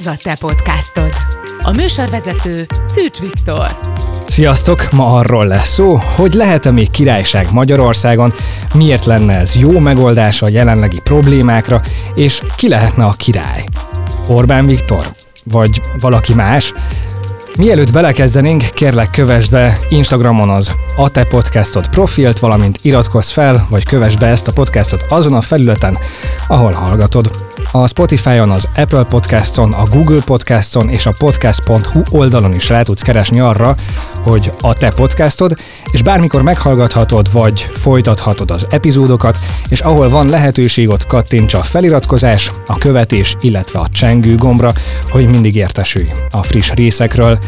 Ez a te podcastod. A műsorvezető Szűcs Viktor. Sziasztok! Ma arról lesz szó, hogy lehet-e még királyság Magyarországon, miért lenne ez jó megoldás a jelenlegi problémákra, és ki lehetne a király? Orbán Viktor? Vagy valaki más? Mielőtt belekezdenénk, kérlek kövesd be Instagramon az a te podcastod profilt, valamint iratkozz fel, vagy kövess be ezt a podcastot azon a felületen, ahol hallgatod. A Spotify-on, az Apple Podcaston, a Google Podcaston és a podcast.hu oldalon is rá tudsz keresni arra, hogy a te podcastod, és bármikor meghallgathatod vagy folytathatod az epizódokat, és ahol van lehetőség, ott kattints a feliratkozás, a követés, illetve a csengő gombra, hogy mindig értesülj a friss részekről.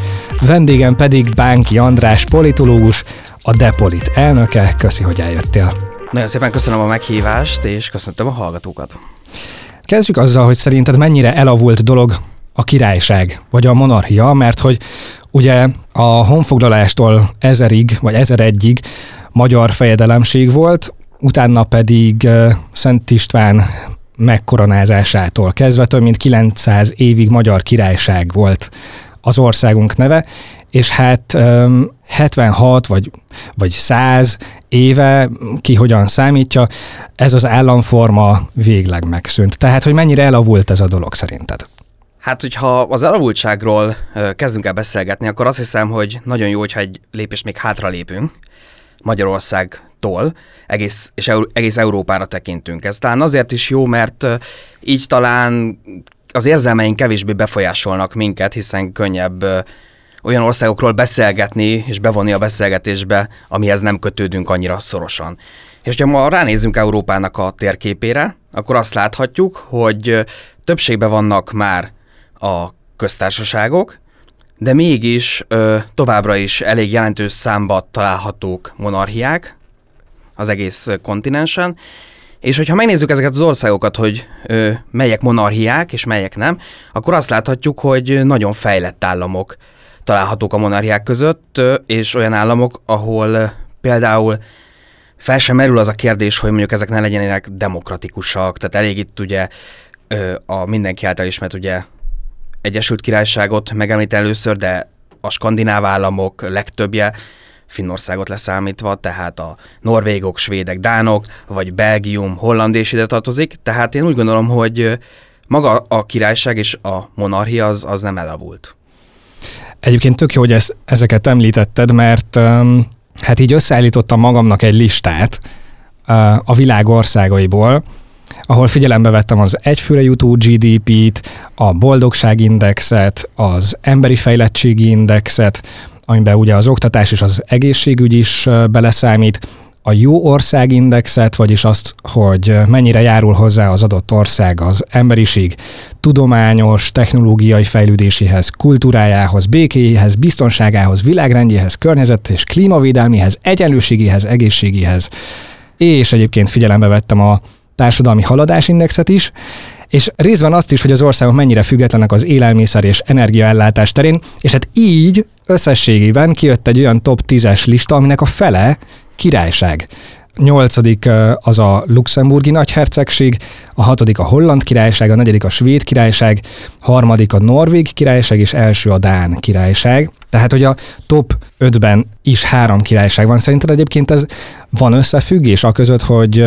Vendégem pedig Bánki András, politológus, a Depolit elnöke. Köszi, hogy eljöttél. Nagyon szépen köszönöm a meghívást, és köszöntöm a hallgatókat. Kezdjük azzal, hogy szerinted mennyire elavult dolog a királyság, vagy a monarchia, mert hogy ugye a honfoglalástól ezerig, vagy ezeregyig magyar fejedelemség volt, utána pedig Szent István megkoronázásától kezdve több mint 900 évig magyar királyság volt az országunk neve, és hát 76 vagy, vagy 100 éve, ki hogyan számítja, ez az államforma végleg megszűnt. Tehát, hogy mennyire elavult ez a dolog szerinted? Hát, hogyha az elavultságról kezdünk el beszélgetni, akkor azt hiszem, hogy nagyon jó, hogyha egy lépést még hátra lépünk Magyarországtól, egész, és egész Európára tekintünk. Ez talán azért is jó, mert így talán az érzelmeink kevésbé befolyásolnak minket, hiszen könnyebb olyan országokról beszélgetni és bevonni a beszélgetésbe, amihez nem kötődünk annyira szorosan. És ha ma ránézzünk Európának a térképére, akkor azt láthatjuk, hogy többségben vannak már a köztársaságok, de mégis ö, továbbra is elég jelentős számba találhatók monarchiák az egész kontinensen, és hogyha megnézzük ezeket az országokat, hogy ö, melyek monarchiák és melyek nem, akkor azt láthatjuk, hogy nagyon fejlett államok találhatók a monarchiák között, és olyan államok, ahol például fel sem merül az a kérdés, hogy mondjuk ezek ne legyenek demokratikusak, tehát elég itt ugye a mindenki által ismert ugye Egyesült Királyságot megemlít először, de a skandináv államok legtöbbje, Finnországot leszámítva, tehát a norvégok, svédek, dánok, vagy Belgium, Holland is ide tartozik, tehát én úgy gondolom, hogy maga a királyság és a monarchia az, az nem elavult. Egyébként tök jó, hogy ezt, ezeket említetted, mert um, hát így összeállítottam magamnak egy listát uh, a világ országaiból, ahol figyelembe vettem az egyfőre jutó GDP-t, a boldogságindexet, az emberi fejlettségi indexet, amiben ugye az oktatás és az egészségügy is beleszámít, a jó országindexet, vagyis azt, hogy mennyire járul hozzá az adott ország az emberiség tudományos, technológiai fejlődéséhez, kultúrájához, békéjéhez, biztonságához, világrendjéhez, környezet és klímavédelméhez, egyenlőségéhez, egészségéhez. És egyébként figyelembe vettem a társadalmi haladásindexet is, és részben azt is, hogy az országok mennyire függetlenek az élelmiszer és energiaellátás terén, és hát így összességében kijött egy olyan top 10-es lista, aminek a fele királyság. Nyolcadik az a luxemburgi nagyhercegség, a hatodik a holland királyság, a negyedik a svéd királyság, harmadik a norvég királyság, és első a dán királyság. Tehát, hogy a top 5-ben is három királyság van. Szerinted egyébként ez van összefüggés a között, hogy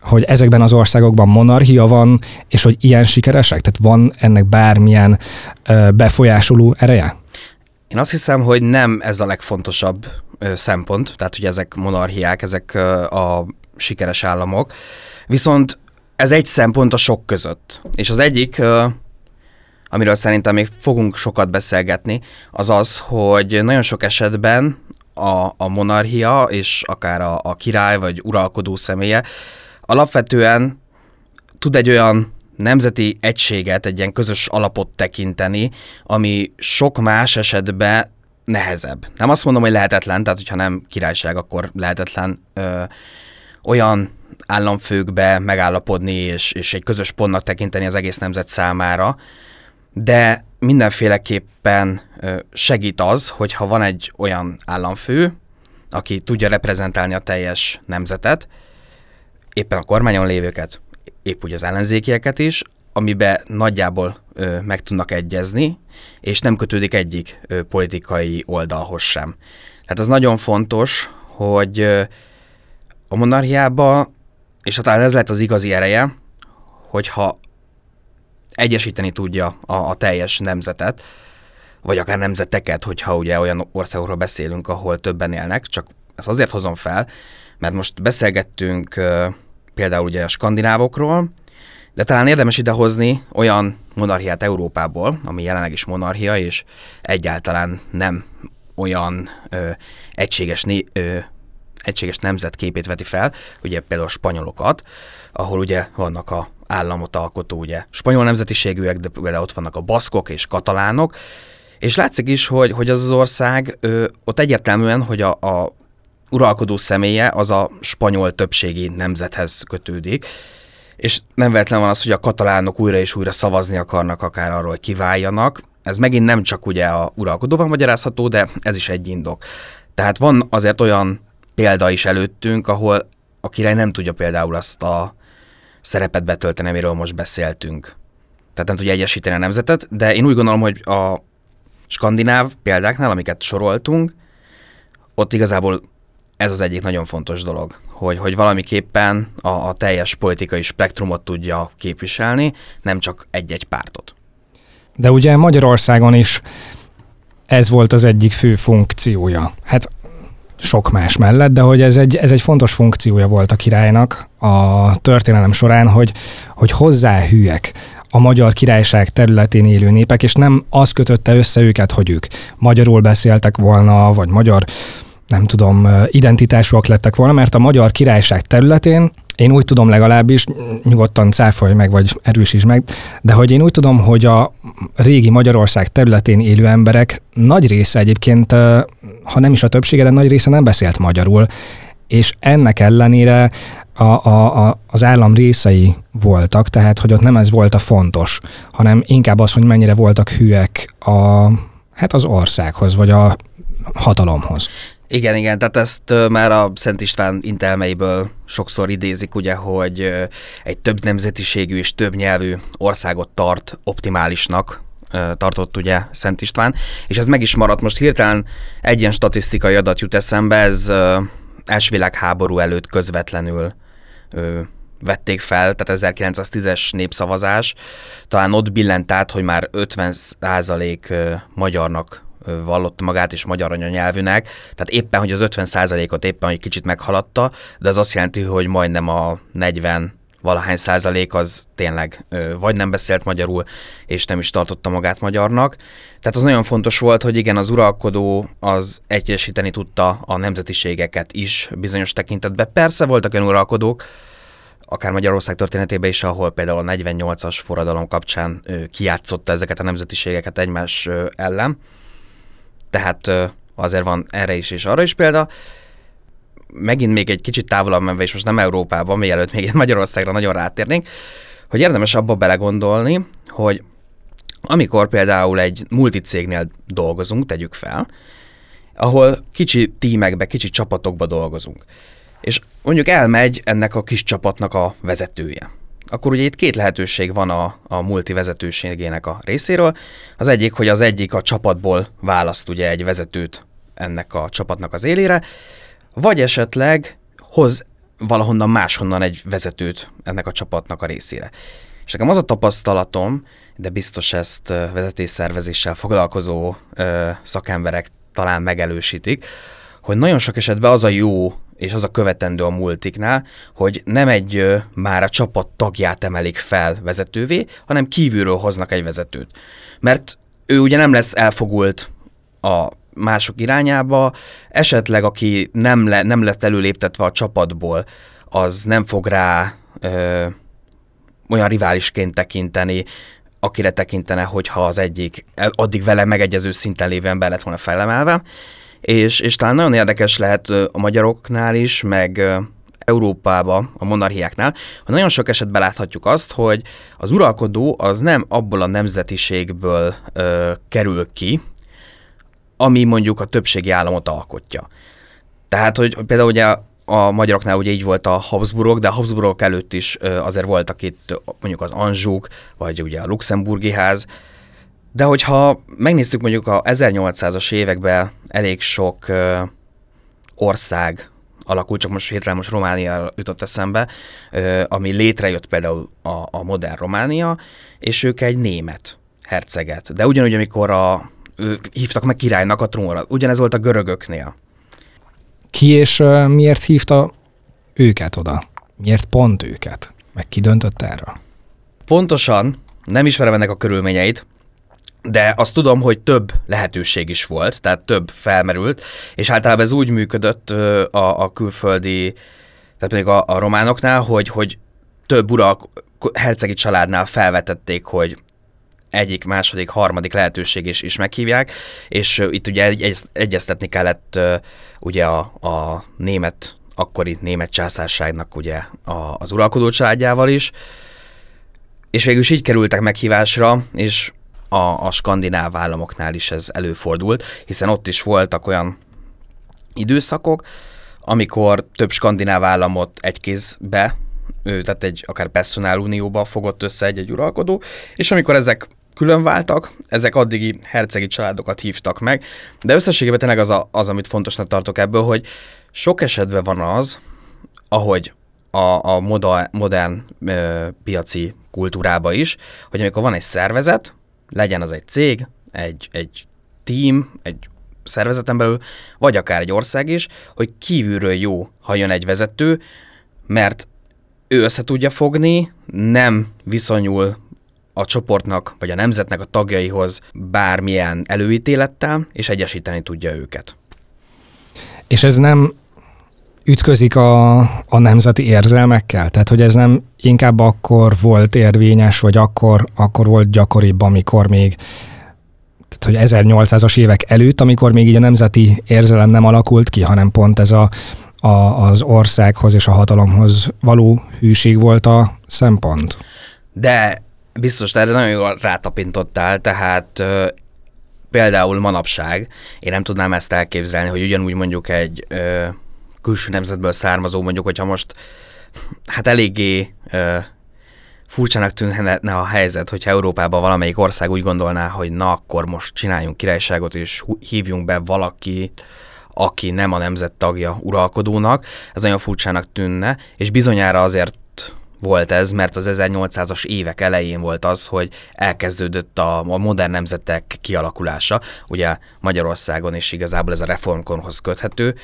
hogy ezekben az országokban monarchia van, és hogy ilyen sikeresek? Tehát van ennek bármilyen befolyásoló ereje? Én azt hiszem, hogy nem ez a legfontosabb szempont, tehát hogy ezek monarchiák, ezek a sikeres államok. Viszont ez egy szempont a sok között. És az egyik, amiről szerintem még fogunk sokat beszélgetni, az az, hogy nagyon sok esetben a, a monarchia és akár a, a király vagy uralkodó személye alapvetően tud egy olyan nemzeti egységet, egy ilyen közös alapot tekinteni, ami sok más esetben nehezebb. Nem azt mondom, hogy lehetetlen, tehát hogyha nem királyság, akkor lehetetlen ö, olyan államfőkbe megállapodni, és, és egy közös pontnak tekinteni az egész nemzet számára, de mindenféleképpen segít az, hogyha van egy olyan államfő, aki tudja reprezentálni a teljes nemzetet, éppen a kormányon lévőket, épp úgy az ellenzékieket is, amiben nagyjából ö, meg tudnak egyezni, és nem kötődik egyik ö, politikai oldalhoz sem. Tehát az nagyon fontos, hogy ö, a monarchiába, és talán ez lehet az igazi ereje, hogyha egyesíteni tudja a, a teljes nemzetet, vagy akár nemzeteket, hogyha ugye olyan országokról beszélünk, ahol többen élnek, csak ezt azért hozom fel, mert most beszélgettünk például ugye a skandinávokról, de talán érdemes idehozni olyan monarchiát Európából, ami jelenleg is monarchia, és egyáltalán nem olyan ö, egységes, né, ö, egységes nemzetképét veti fel, ugye például a spanyolokat, ahol ugye vannak a államot alkotó, ugye spanyol nemzetiségűek, de például ott vannak a baszkok és katalánok, és látszik is, hogy, hogy az az ország, ö, ott egyértelműen, hogy a, a uralkodó személye az a spanyol többségi nemzethez kötődik, és nem véletlen van az, hogy a katalánok újra és újra szavazni akarnak akár arról, hogy kiváljanak. Ez megint nem csak ugye a uralkodóval magyarázható, de ez is egy indok. Tehát van azért olyan példa is előttünk, ahol a király nem tudja például azt a szerepet betölteni, amiről most beszéltünk. Tehát nem tudja egyesíteni a nemzetet, de én úgy gondolom, hogy a skandináv példáknál, amiket soroltunk, ott igazából ez az egyik nagyon fontos dolog, hogy, hogy valamiképpen a, a teljes politikai spektrumot tudja képviselni, nem csak egy-egy pártot. De ugye Magyarországon is ez volt az egyik fő funkciója. Hát sok más mellett, de hogy ez egy, ez egy fontos funkciója volt a királynak a történelem során, hogy, hogy hozzáhűek a magyar királyság területén élő népek, és nem az kötötte össze őket, hogy ők magyarul beszéltek volna, vagy magyar nem tudom, identitásúak lettek volna, mert a magyar királyság területén én úgy tudom legalábbis, nyugodtan cáfolj meg, vagy erősíts meg, de hogy én úgy tudom, hogy a régi Magyarország területén élő emberek nagy része egyébként, ha nem is a többsége, de nagy része nem beszélt magyarul, és ennek ellenére a, a, a, az állam részei voltak, tehát hogy ott nem ez volt a fontos, hanem inkább az, hogy mennyire voltak hűek a, hát az országhoz, vagy a hatalomhoz. Igen, igen, tehát ezt már a Szent István intelmeiből sokszor idézik, ugye, hogy egy több nemzetiségű és több nyelvű országot tart optimálisnak, tartott ugye Szent István, és ez meg is maradt. Most hirtelen egy ilyen statisztikai adat jut eszembe, ez első világháború előtt közvetlenül vették fel, tehát 1910-es népszavazás, talán ott billent át, hogy már 50% magyarnak vallotta magát és magyar anyanyelvűnek, tehát éppen, hogy az 50%-ot éppen, hogy kicsit meghaladta, de az azt jelenti, hogy majdnem a 40 valahány százalék az tényleg vagy nem beszélt magyarul, és nem is tartotta magát magyarnak. Tehát az nagyon fontos volt, hogy igen, az uralkodó az egyesíteni tudta a nemzetiségeket is bizonyos tekintetben. Persze voltak olyan uralkodók, akár Magyarország történetében is, ahol például a 48-as forradalom kapcsán kijátszotta ezeket a nemzetiségeket egymás ellen, tehát azért van erre is és arra is példa. Megint még egy kicsit távolabb menve, és most nem Európában, mielőtt még Magyarországra nagyon rátérnénk, hogy érdemes abba belegondolni, hogy amikor például egy multicégnél dolgozunk, tegyük fel, ahol kicsi tímekbe, kicsi csapatokba dolgozunk. És mondjuk elmegy ennek a kis csapatnak a vezetője akkor ugye itt két lehetőség van a, a multi vezetőségének a részéről. Az egyik, hogy az egyik a csapatból választ ugye egy vezetőt ennek a csapatnak az élére, vagy esetleg hoz valahonnan máshonnan egy vezetőt ennek a csapatnak a részére. És nekem az a tapasztalatom, de biztos ezt vezetésszervezéssel foglalkozó ö, szakemberek talán megelősítik, hogy nagyon sok esetben az a jó és az a követendő a multiknál, hogy nem egy már a csapat tagját emelik fel vezetővé, hanem kívülről hoznak egy vezetőt. Mert ő ugye nem lesz elfogult a mások irányába, esetleg aki nem, le, nem lett előléptetve a csapatból, az nem fog rá ö, olyan riválisként tekinteni, akire tekintene, hogyha az egyik addig vele megegyező szinten lévő ember lett volna felemelve, és, és talán nagyon érdekes lehet a magyaroknál is, meg Európában, a monarchiáknál, hogy nagyon sok esetben láthatjuk azt, hogy az uralkodó az nem abból a nemzetiségből ö, kerül ki, ami mondjuk a többségi államot alkotja. Tehát, hogy például ugye a magyaroknál ugye így volt a Habsburgok, de a Habsburgok előtt is azért voltak itt mondjuk az Anzsúk, vagy ugye a Luxemburgi ház, de hogyha megnéztük mondjuk a 1800-as években elég sok ország alakult, csak most hirtelen most Románia jutott eszembe, ami létrejött például a, a modern Románia, és ők egy német herceget. De ugyanúgy, amikor a, ők hívtak meg királynak a trónra, ugyanez volt a görögöknél. Ki és uh, miért hívta őket oda? Miért pont őket? Meg ki döntött erről? Pontosan nem ismerem ennek a körülményeit, de azt tudom, hogy több lehetőség is volt, tehát több felmerült, és általában ez úgy működött a, a külföldi, tehát még a, a románoknál, hogy, hogy több urak hercegi családnál felvetették, hogy egyik, második, harmadik lehetőség is, is meghívják, és itt ugye egy, egy, egyeztetni kellett ugye a, a német, akkori német császárságnak ugye a, az uralkodó családjával is, és végül is így kerültek meghívásra, és a, a skandináv államoknál is ez előfordult, hiszen ott is voltak olyan időszakok, amikor több skandináv államot egy kézbe, tehát egy akár personál unióba fogott össze egy-egy uralkodó, és amikor ezek külön váltak, ezek addigi hercegi családokat hívtak meg, de összességében tényleg az, a, az, amit fontosnak tartok ebből, hogy sok esetben van az, ahogy a, a moda, modern ö, piaci kultúrába is, hogy amikor van egy szervezet, legyen az egy cég, egy, egy team, egy szervezeten belül, vagy akár egy ország is, hogy kívülről jó, ha jön egy vezető, mert ő össze tudja fogni, nem viszonyul a csoportnak vagy a nemzetnek a tagjaihoz bármilyen előítélettel, és egyesíteni tudja őket. És ez nem ütközik a, a nemzeti érzelmekkel? Tehát, hogy ez nem inkább akkor volt érvényes, vagy akkor, akkor volt gyakoribb, amikor még tehát, hogy 1800-as évek előtt, amikor még így a nemzeti érzelem nem alakult ki, hanem pont ez a, a, az országhoz és a hatalomhoz való hűség volt a szempont. De biztos, erre nagyon jól rátapintottál, tehát például manapság, én nem tudnám ezt elképzelni, hogy ugyanúgy mondjuk egy ö, külső nemzetből származó, mondjuk, hogyha most hát eléggé ö, furcsának tűnhetne a helyzet, hogyha Európában valamelyik ország úgy gondolná, hogy na akkor most csináljunk királyságot, és hívjunk be valakit, aki nem a nemzet tagja uralkodónak, ez nagyon furcsának tűnne, és bizonyára azért volt ez, mert az 1800-as évek elején volt az, hogy elkezdődött a, a modern nemzetek kialakulása, ugye Magyarországon is igazából ez a reformkorhoz köthető,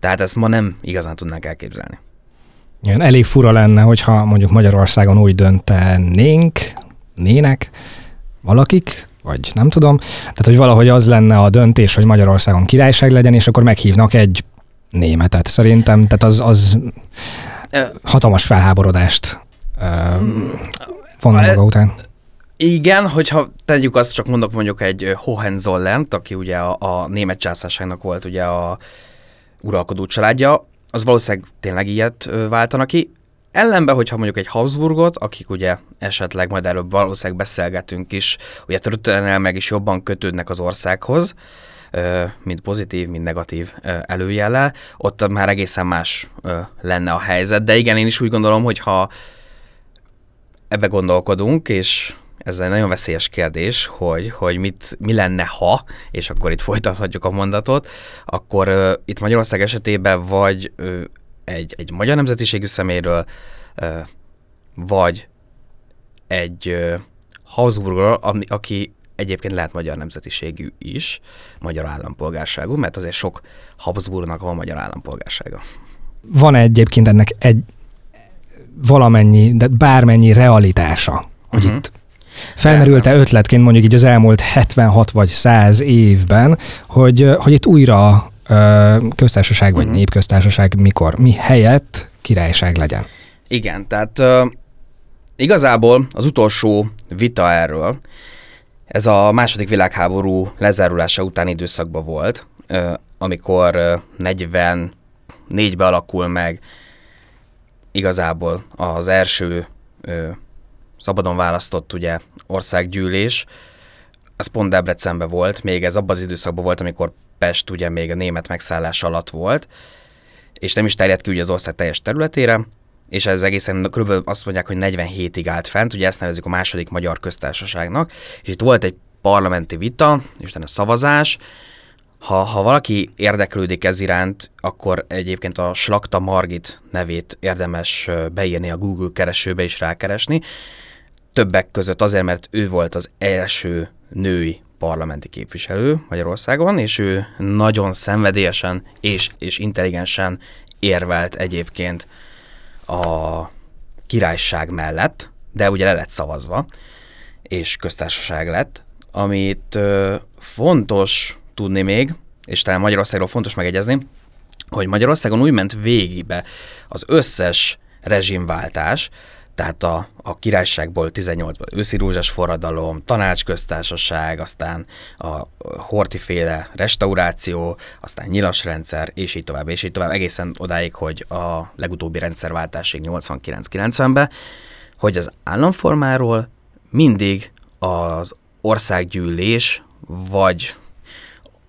tehát ezt ma nem igazán tudnánk elképzelni. Igen, elég fura lenne, hogyha mondjuk Magyarországon úgy döntenénk, nének, valakik, vagy nem tudom, tehát hogy valahogy az lenne a döntés, hogy Magyarországon királyság legyen, és akkor meghívnak egy németet. Szerintem, tehát az, az hatalmas felháborodást von maga után. Igen, hogyha tegyük azt, csak mondok mondjuk egy Hohenzollern, aki ugye a, a német császárságnak volt ugye a uralkodó családja, az valószínűleg tényleg ilyet váltanak ki. Ellenben, hogyha mondjuk egy Habsburgot, akik ugye esetleg majd erről valószínűleg beszélgetünk is, ugye történelmileg is jobban kötődnek az országhoz, mint pozitív, mint negatív előjellel, ott már egészen más lenne a helyzet. De igen, én is úgy gondolom, hogy ha ebbe gondolkodunk, és ez egy nagyon veszélyes kérdés, hogy, hogy mit, mi lenne, ha, és akkor itt folytathatjuk a mondatot, akkor uh, itt Magyarország esetében vagy uh, egy, egy magyar nemzetiségű szeméről, uh, vagy egy uh, Habsburgról, ami, aki egyébként lehet magyar nemzetiségű is, magyar állampolgárságú, mert azért sok Habsburgnak van magyar állampolgársága. Van egyébként ennek egy valamennyi, de bármennyi realitása, hogy uh-huh. itt felmerült-e ötletként mondjuk így az elmúlt 76 vagy 100 évben, hogy, hogy itt újra köztársaság vagy uh-huh. népköztársaság mikor, mi helyett királyság legyen? Igen, tehát uh, igazából az utolsó vita erről, ez a második világháború lezárulása utáni időszakban volt, amikor 44-be alakul meg igazából az első szabadon választott ugye országgyűlés, az pont Debrecenben volt, még ez abban az időszakban volt, amikor Pest ugye még a német megszállás alatt volt, és nem is terjedt ki ugye az ország teljes területére, és ez egészen körülbelül azt mondják, hogy 47-ig állt fent, ugye ezt nevezik a második magyar köztársaságnak, és itt volt egy parlamenti vita, és utána szavazás, ha, ha valaki érdeklődik ez iránt, akkor egyébként a Slakta Margit nevét érdemes beírni a Google keresőbe és rákeresni. Többek között azért, mert ő volt az első női parlamenti képviselő Magyarországon, és ő nagyon szenvedélyesen és, és intelligensen érvelt egyébként a királyság mellett, de ugye le lett szavazva, és köztársaság lett, amit ö, fontos tudni még, és talán Magyarországról fontos megegyezni, hogy Magyarországon úgy ment végigbe az összes rezsimváltás, tehát a, a királyságból 18-ban őszi rózsás forradalom, tanácsköztársaság, aztán a hortiféle restauráció, aztán nyilas rendszer, és így tovább, és így tovább, egészen odáig, hogy a legutóbbi rendszerváltásig 89-90-ben, hogy az államformáról mindig az országgyűlés, vagy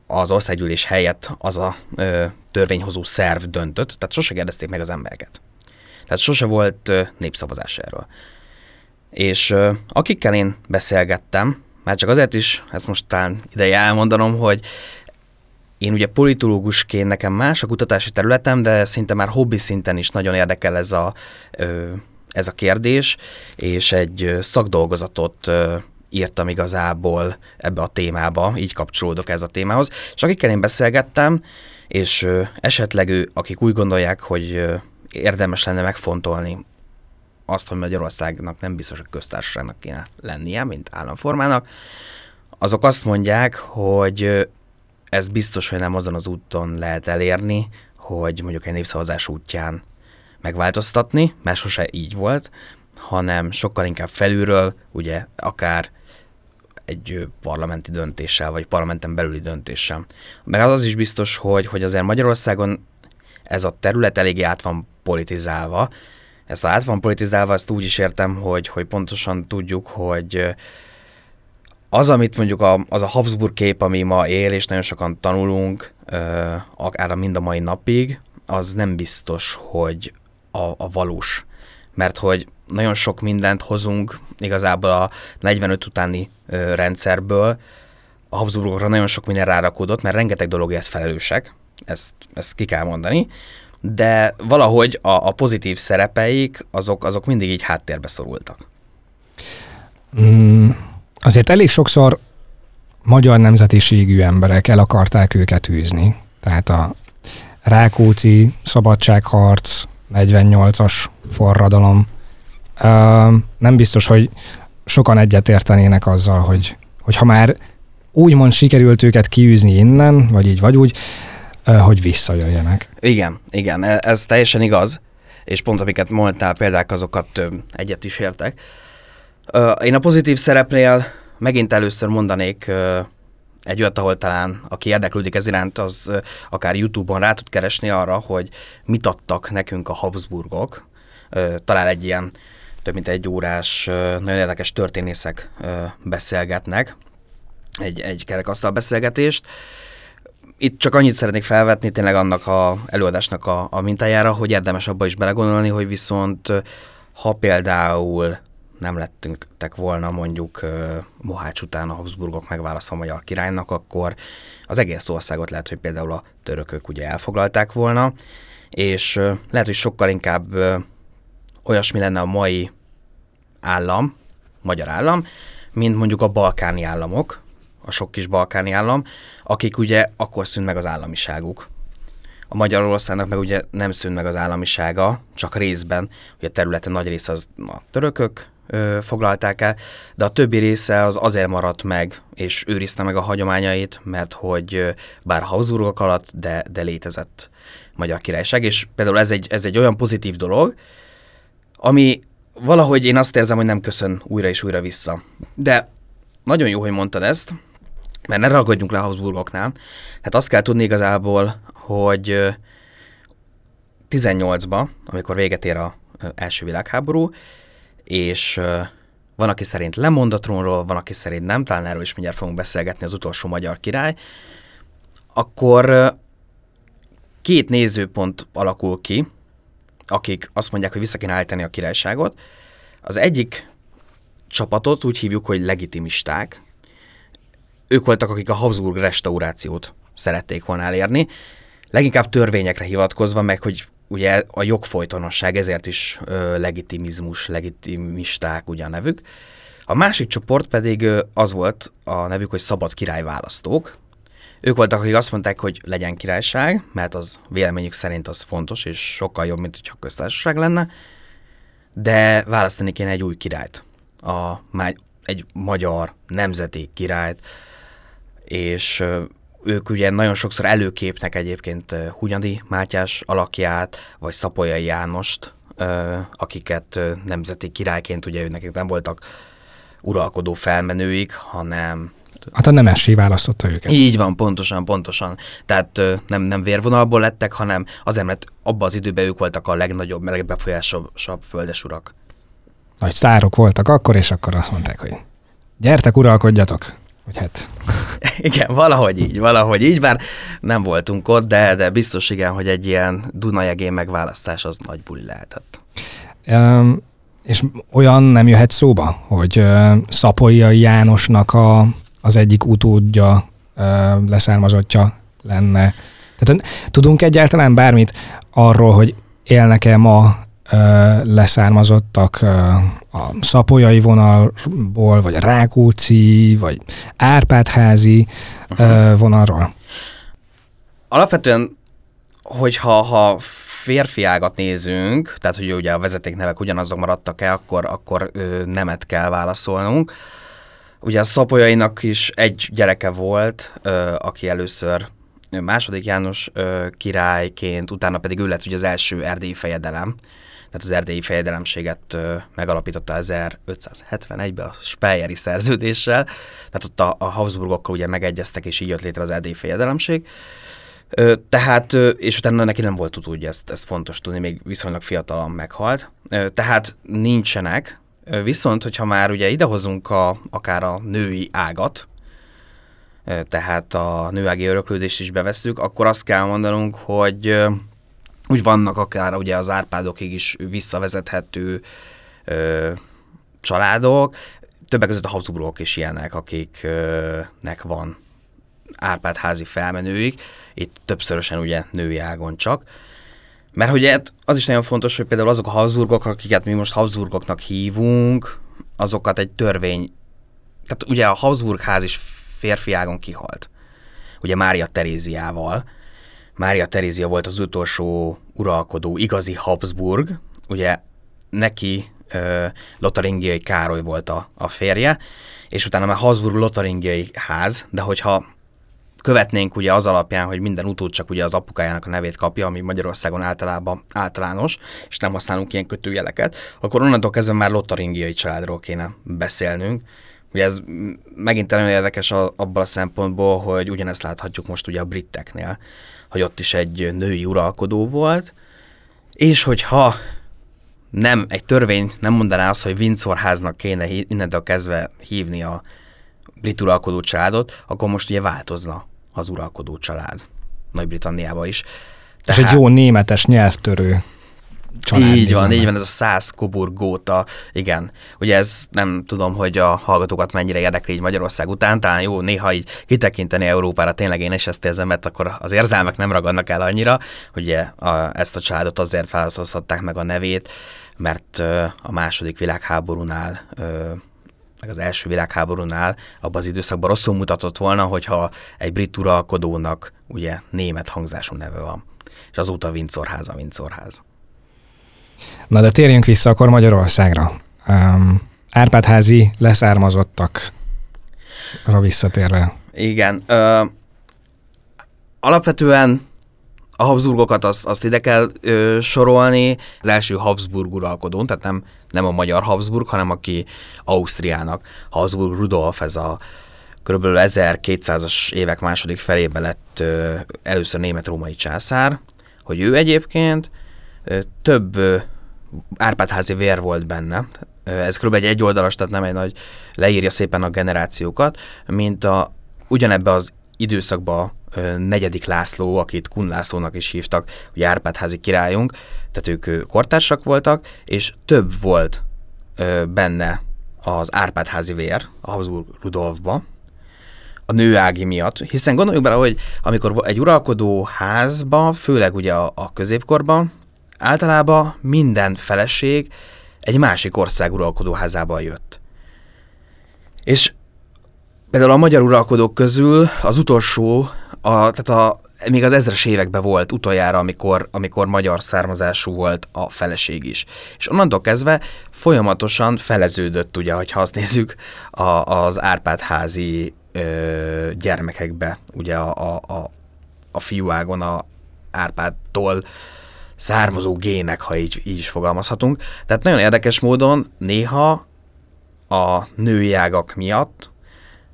az országgyűlés helyett az a ö, törvényhozó szerv döntött, tehát sose kérdezték meg az embereket. Tehát sose volt népszavazás erről. És akikkel én beszélgettem, már csak azért is, ezt most talán ideje elmondanom, hogy én ugye politológusként nekem más a kutatási területem, de szinte már hobbi szinten is nagyon érdekel ez a, ez a kérdés, és egy szakdolgozatot írtam igazából ebbe a témába, így kapcsolódok ez a témához. És akikkel én beszélgettem, és esetleg ő, akik úgy gondolják, hogy érdemes lenne megfontolni azt, hogy Magyarországnak nem biztos, hogy köztársaságnak kéne lennie, mint államformának, azok azt mondják, hogy ez biztos, hogy nem azon az úton lehet elérni, hogy mondjuk egy népszavazás útján megváltoztatni, mert sose így volt, hanem sokkal inkább felülről, ugye akár egy parlamenti döntéssel, vagy parlamenten belüli döntéssel. Meg az, az is biztos, hogy, hogy azért Magyarországon ez a terület eléggé át van politizálva. Ezt át van politizálva, ezt úgy is értem, hogy, hogy pontosan tudjuk, hogy az, amit mondjuk a, az a Habsburg kép, ami ma él, és nagyon sokan tanulunk, akár mind a mai napig, az nem biztos, hogy a, a valós. Mert hogy nagyon sok mindent hozunk igazából a 45 utáni ö, rendszerből. A Habsburgokra nagyon sok minden rárakódott, mert rengeteg dologért felelősek, ezt, ezt ki kell mondani, de valahogy a, a pozitív szerepeik, azok, azok mindig így háttérbe szorultak. Mm, azért elég sokszor magyar nemzetiségű emberek el akarták őket űzni. Tehát a Rákóczi szabadságharc, 48-as forradalom, nem biztos, hogy sokan egyetértenének azzal, hogy, hogy ha már úgymond sikerült őket kiűzni innen, vagy így, vagy úgy, hogy visszajöjjenek. Igen, igen, e, ez teljesen igaz, és pont amiket mondtál, példák, azokat egyet is értek. Én a pozitív szerepnél megint először mondanék egy olyat, ahol talán aki érdeklődik ez iránt, az akár YouTube-on rá tud keresni arra, hogy mit adtak nekünk a Habsburgok. Talán egy ilyen több mint egy órás, nagyon érdekes történészek beszélgetnek, egy, egy kerekasztal beszélgetést. Itt csak annyit szeretnék felvetni tényleg annak a előadásnak a, a mintájára, hogy érdemes abba is belegondolni, hogy viszont ha például nem lettünk volna mondjuk Mohács után a Habsburgok megválasztva a magyar királynak, akkor az egész országot lehet, hogy például a törökök ugye elfoglalták volna, és lehet, hogy sokkal inkább olyasmi lenne a mai állam, magyar állam, mint mondjuk a balkáni államok, a sok kis balkáni állam, akik ugye akkor szűnt meg az államiságuk. A Magyarországnak meg ugye nem szűnt meg az államisága, csak részben, ugye a területen nagy része az a törökök ö, foglalták el, de a többi része az azért maradt meg, és őrizte meg a hagyományait, mert hogy bár Habsburgok alatt, de, de létezett Magyar Királyság, és például ez egy, ez egy olyan pozitív dolog, ami valahogy én azt érzem, hogy nem köszön újra és újra vissza. De nagyon jó, hogy mondtad ezt, mert ne ragadjunk le Habsburgoknál. Hát azt kell tudni igazából, hogy 18-ba, amikor véget ér a első világháború, és van, aki szerint lemond a trónról, van, aki szerint nem, talán erről is mindjárt fogunk beszélgetni az utolsó magyar király, akkor két nézőpont alakul ki, akik azt mondják, hogy vissza kéne állítani a királyságot. Az egyik csapatot úgy hívjuk, hogy legitimisták. Ők voltak, akik a Habsburg restaurációt szerették volna elérni, leginkább törvényekre hivatkozva, meg hogy ugye a jogfolytonosság, ezért is ö, legitimizmus, legitimisták ugye a nevük. A másik csoport pedig az volt a nevük, hogy szabad királyválasztók. Ők voltak, akik azt mondták, hogy legyen királyság, mert az véleményük szerint az fontos, és sokkal jobb, mint hogyha köztársaság lenne, de választani kéne egy új királyt, a, egy magyar nemzeti királyt, és ők ugye nagyon sokszor előképnek egyébként Hunyadi Mátyás alakját, vagy Szapolyai Jánost, akiket nemzeti királyként ugye ő nekik nem voltak uralkodó felmenőik, hanem Hát a Nemessé választotta őket. Így van, pontosan, pontosan. Tehát nem, nem vérvonalból lettek, hanem azért, mert abban az időben ők voltak a legnagyobb, legbefolyásosabb földesurak. Nagy szárok voltak akkor, és akkor azt mondták, hogy gyertek, uralkodjatok. Hogy hát... Igen, valahogy így, valahogy így, bár nem voltunk ott, de, de biztos igen, hogy egy ilyen Dunajegén megválasztás az nagy buli lehetett. Um, és olyan nem jöhet szóba, hogy uh, Szapolyai Jánosnak a, az egyik utódja, uh, leszármazottja lenne. Tehát tudunk egyáltalán bármit arról, hogy élnek-e ma leszármazottak a szapolyai vonalból, vagy a Rákóczi, vagy Árpádházi uh-huh. vonalról? Alapvetően, hogyha ha férfi ágat nézünk, tehát hogy ugye a vezetéknevek ugyanazok maradtak el, akkor, akkor nemet kell válaszolnunk. Ugye a Szapolyainak is egy gyereke volt, aki először második János királyként, utána pedig ő lett ugye az első erdélyi fejedelem, tehát az erdélyi fejedelemséget megalapította 1571-ben a Speyeri szerződéssel, tehát ott a, a Habsburgokkal ugye megegyeztek, és így jött létre az erdélyi fejedelemség. Tehát, és utána neki nem volt utódja, ezt, ezt fontos tudni, még viszonylag fiatalan meghalt. Tehát nincsenek, viszont, hogyha már ugye idehozunk a, akár a női ágat, tehát a nőági öröklődést is bevesszük, akkor azt kell mondanunk, hogy úgy vannak akár ugye az Árpádokig is visszavezethető ö, családok, többek között a Habsburgok is ilyenek, akiknek van Árpád házi felmenőik, itt többszörösen ugye női ágon csak. Mert ugye az is nagyon fontos, hogy például azok a Habsburgok, akiket mi most Habsburgoknak hívunk, azokat egy törvény, tehát ugye a Habsburg ház is férfi ágon kihalt. Ugye Mária Teréziával, Mária Terézia volt az utolsó uralkodó, igazi Habsburg, ugye neki Lotaringiai Károly volt a, a férje, és utána már Habsburg Lotaringiai ház, de hogyha követnénk ugye az alapján, hogy minden utód csak ugye az apukájának a nevét kapja, ami Magyarországon általában általános, és nem használunk ilyen kötőjeleket, akkor onnantól kezdve már lotaringiai családról kéne beszélnünk. Ugye ez megint nagyon érdekes abban a szempontból, hogy ugyanezt láthatjuk most ugye a briteknél hogy ott is egy női uralkodó volt, és hogyha nem, egy törvény nem mondaná azt, hogy Windsor háznak kéne innentől kezdve hívni a brit uralkodó családot, akkor most ugye változna az uralkodó család Nagy-Britanniába is. Tehát... És egy jó németes nyelvtörő család. Így van, így van, ez a száz Coburg góta, igen. Ugye ez nem tudom, hogy a hallgatókat mennyire érdekli így Magyarország után, talán jó néha így kitekinteni Európára, tényleg én is ezt érzem, mert akkor az érzelmek nem ragadnak el annyira, hogy ugye a, ezt a családot azért változtatták meg a nevét, mert a második világháborúnál meg az első világháborúnál abban az időszakban rosszul mutatott volna, hogyha egy brit uralkodónak ugye német hangzású neve van. És azóta Windsor ház a Windsor ház. Na de térjünk vissza akkor Magyarországra. Um, Árpádházi leszármazottakra visszatérve. Igen. Ö, alapvetően a Habsburgokat azt, azt ide kell ö, sorolni. Az első Habsburg uralkodón, tehát nem, nem a magyar Habsburg, hanem aki Ausztriának. Habsburg Rudolf, ez a kb. 1200-as évek második felébe lett ö, először német-római császár, hogy ő egyébként több Árpádházi vér volt benne, ez kb. egy egyoldalas, tehát nem egy nagy, leírja szépen a generációkat, mint a ugyanebbe az időszakba negyedik László, akit Kun Lászlónak is hívtak, ugye Árpádházi királyunk, tehát ők kortársak voltak, és több volt benne az Árpádházi vér a Habsburg Rudolfba, a nőági miatt, hiszen gondoljuk bele, hogy amikor egy uralkodó házba, főleg ugye a, a középkorban, általában minden feleség egy másik ország uralkodó házába jött. És például a magyar uralkodók közül az utolsó, a, tehát a, még az ezres években volt utoljára, amikor, amikor magyar származású volt a feleség is. És onnantól kezdve folyamatosan feleződött, ugye, ha azt nézzük, a, az Árpád házi ö, gyermekekbe, ugye a, a, a, a fiúágon a Árpádtól származó gének, ha így, így is fogalmazhatunk. Tehát nagyon érdekes módon néha a női ágak miatt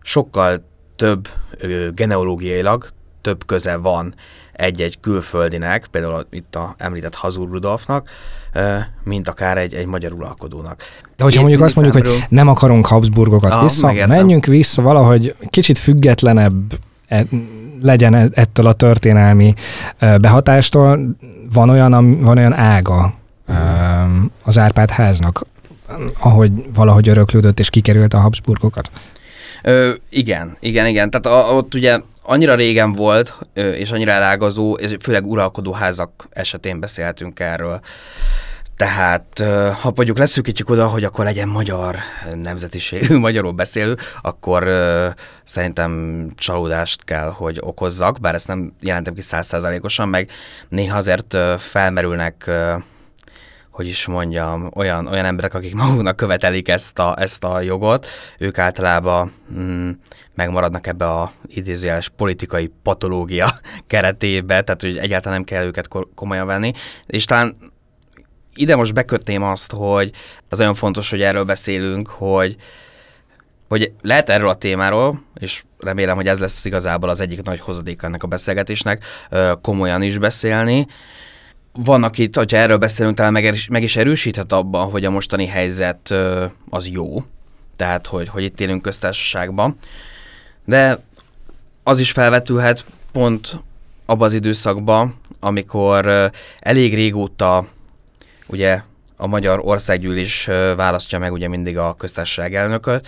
sokkal több ö, genealógiailag több köze van egy-egy külföldinek, például itt a említett Hazur Rudolfnak, mint akár egy, egy magyar uralkodónak. De hogyha Én mondjuk azt mondjuk, hogy nem akarunk Habsburgokat ah, vissza, megértem. menjünk vissza valahogy kicsit függetlenebb e, legyen e, ettől a történelmi behatástól, van olyan, van olyan ága az Árpád háznak, ahogy valahogy öröklődött és kikerült a Habsburgokat? Ö, igen, igen, igen. Tehát a, ott ugye annyira régen volt, és annyira elágazó, és főleg uralkodóházak esetén beszélhetünk erről. Tehát, ha mondjuk leszűkítjük oda, hogy akkor legyen magyar nemzetiségű, magyarul beszélő, akkor szerintem csalódást kell, hogy okozzak, bár ezt nem jelentem ki százszázalékosan, meg néha azért felmerülnek hogy is mondjam, olyan, olyan emberek, akik maguknak követelik ezt a, ezt a jogot, ők általában mm, megmaradnak ebbe a idézőjeles politikai patológia keretébe, tehát hogy egyáltalán nem kell őket komolyan venni, és talán ide most bekötném azt, hogy az olyan fontos, hogy erről beszélünk, hogy hogy lehet erről a témáról, és remélem, hogy ez lesz igazából az egyik nagy hozadéka ennek a beszélgetésnek, komolyan is beszélni, van, akit, hogyha erről beszélünk, talán meg, meg is erősíthet abban, hogy a mostani helyzet az jó, tehát hogy, hogy itt élünk köztársaságban, de az is felvetülhet pont abban az időszakban, amikor elég régóta ugye a Magyar Országgyűlés választja meg ugye mindig a köztársaság elnököt,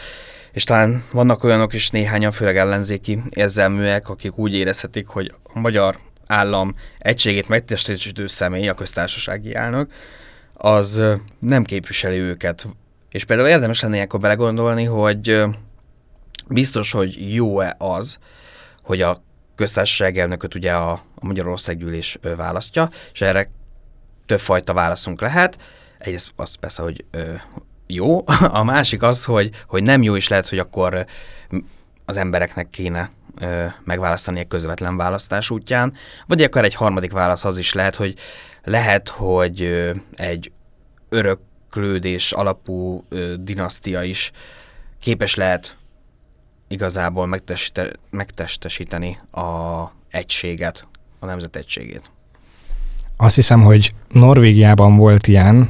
és talán vannak olyanok is néhányan, főleg ellenzéki érzelműek, akik úgy érezhetik, hogy a magyar állam egységét megtestesítő személy, a köztársasági elnök, az nem képviseli őket. És például érdemes lenne ilyenkor belegondolni, hogy biztos, hogy jó-e az, hogy a köztársaság elnököt ugye a, a Magyarországgyűlés választja, és erre többfajta válaszunk lehet. Egyrészt az persze, hogy ö, jó, a másik az, hogy, hogy nem jó is lehet, hogy akkor az embereknek kéne ö, megválasztani egy közvetlen választás útján, vagy akár egy harmadik válasz az is lehet, hogy lehet, hogy ö, egy öröklődés alapú ö, dinasztia is képes lehet igazából megtestesíteni, a egységet, a nemzet egységét. Azt hiszem, hogy Norvégiában volt ilyen,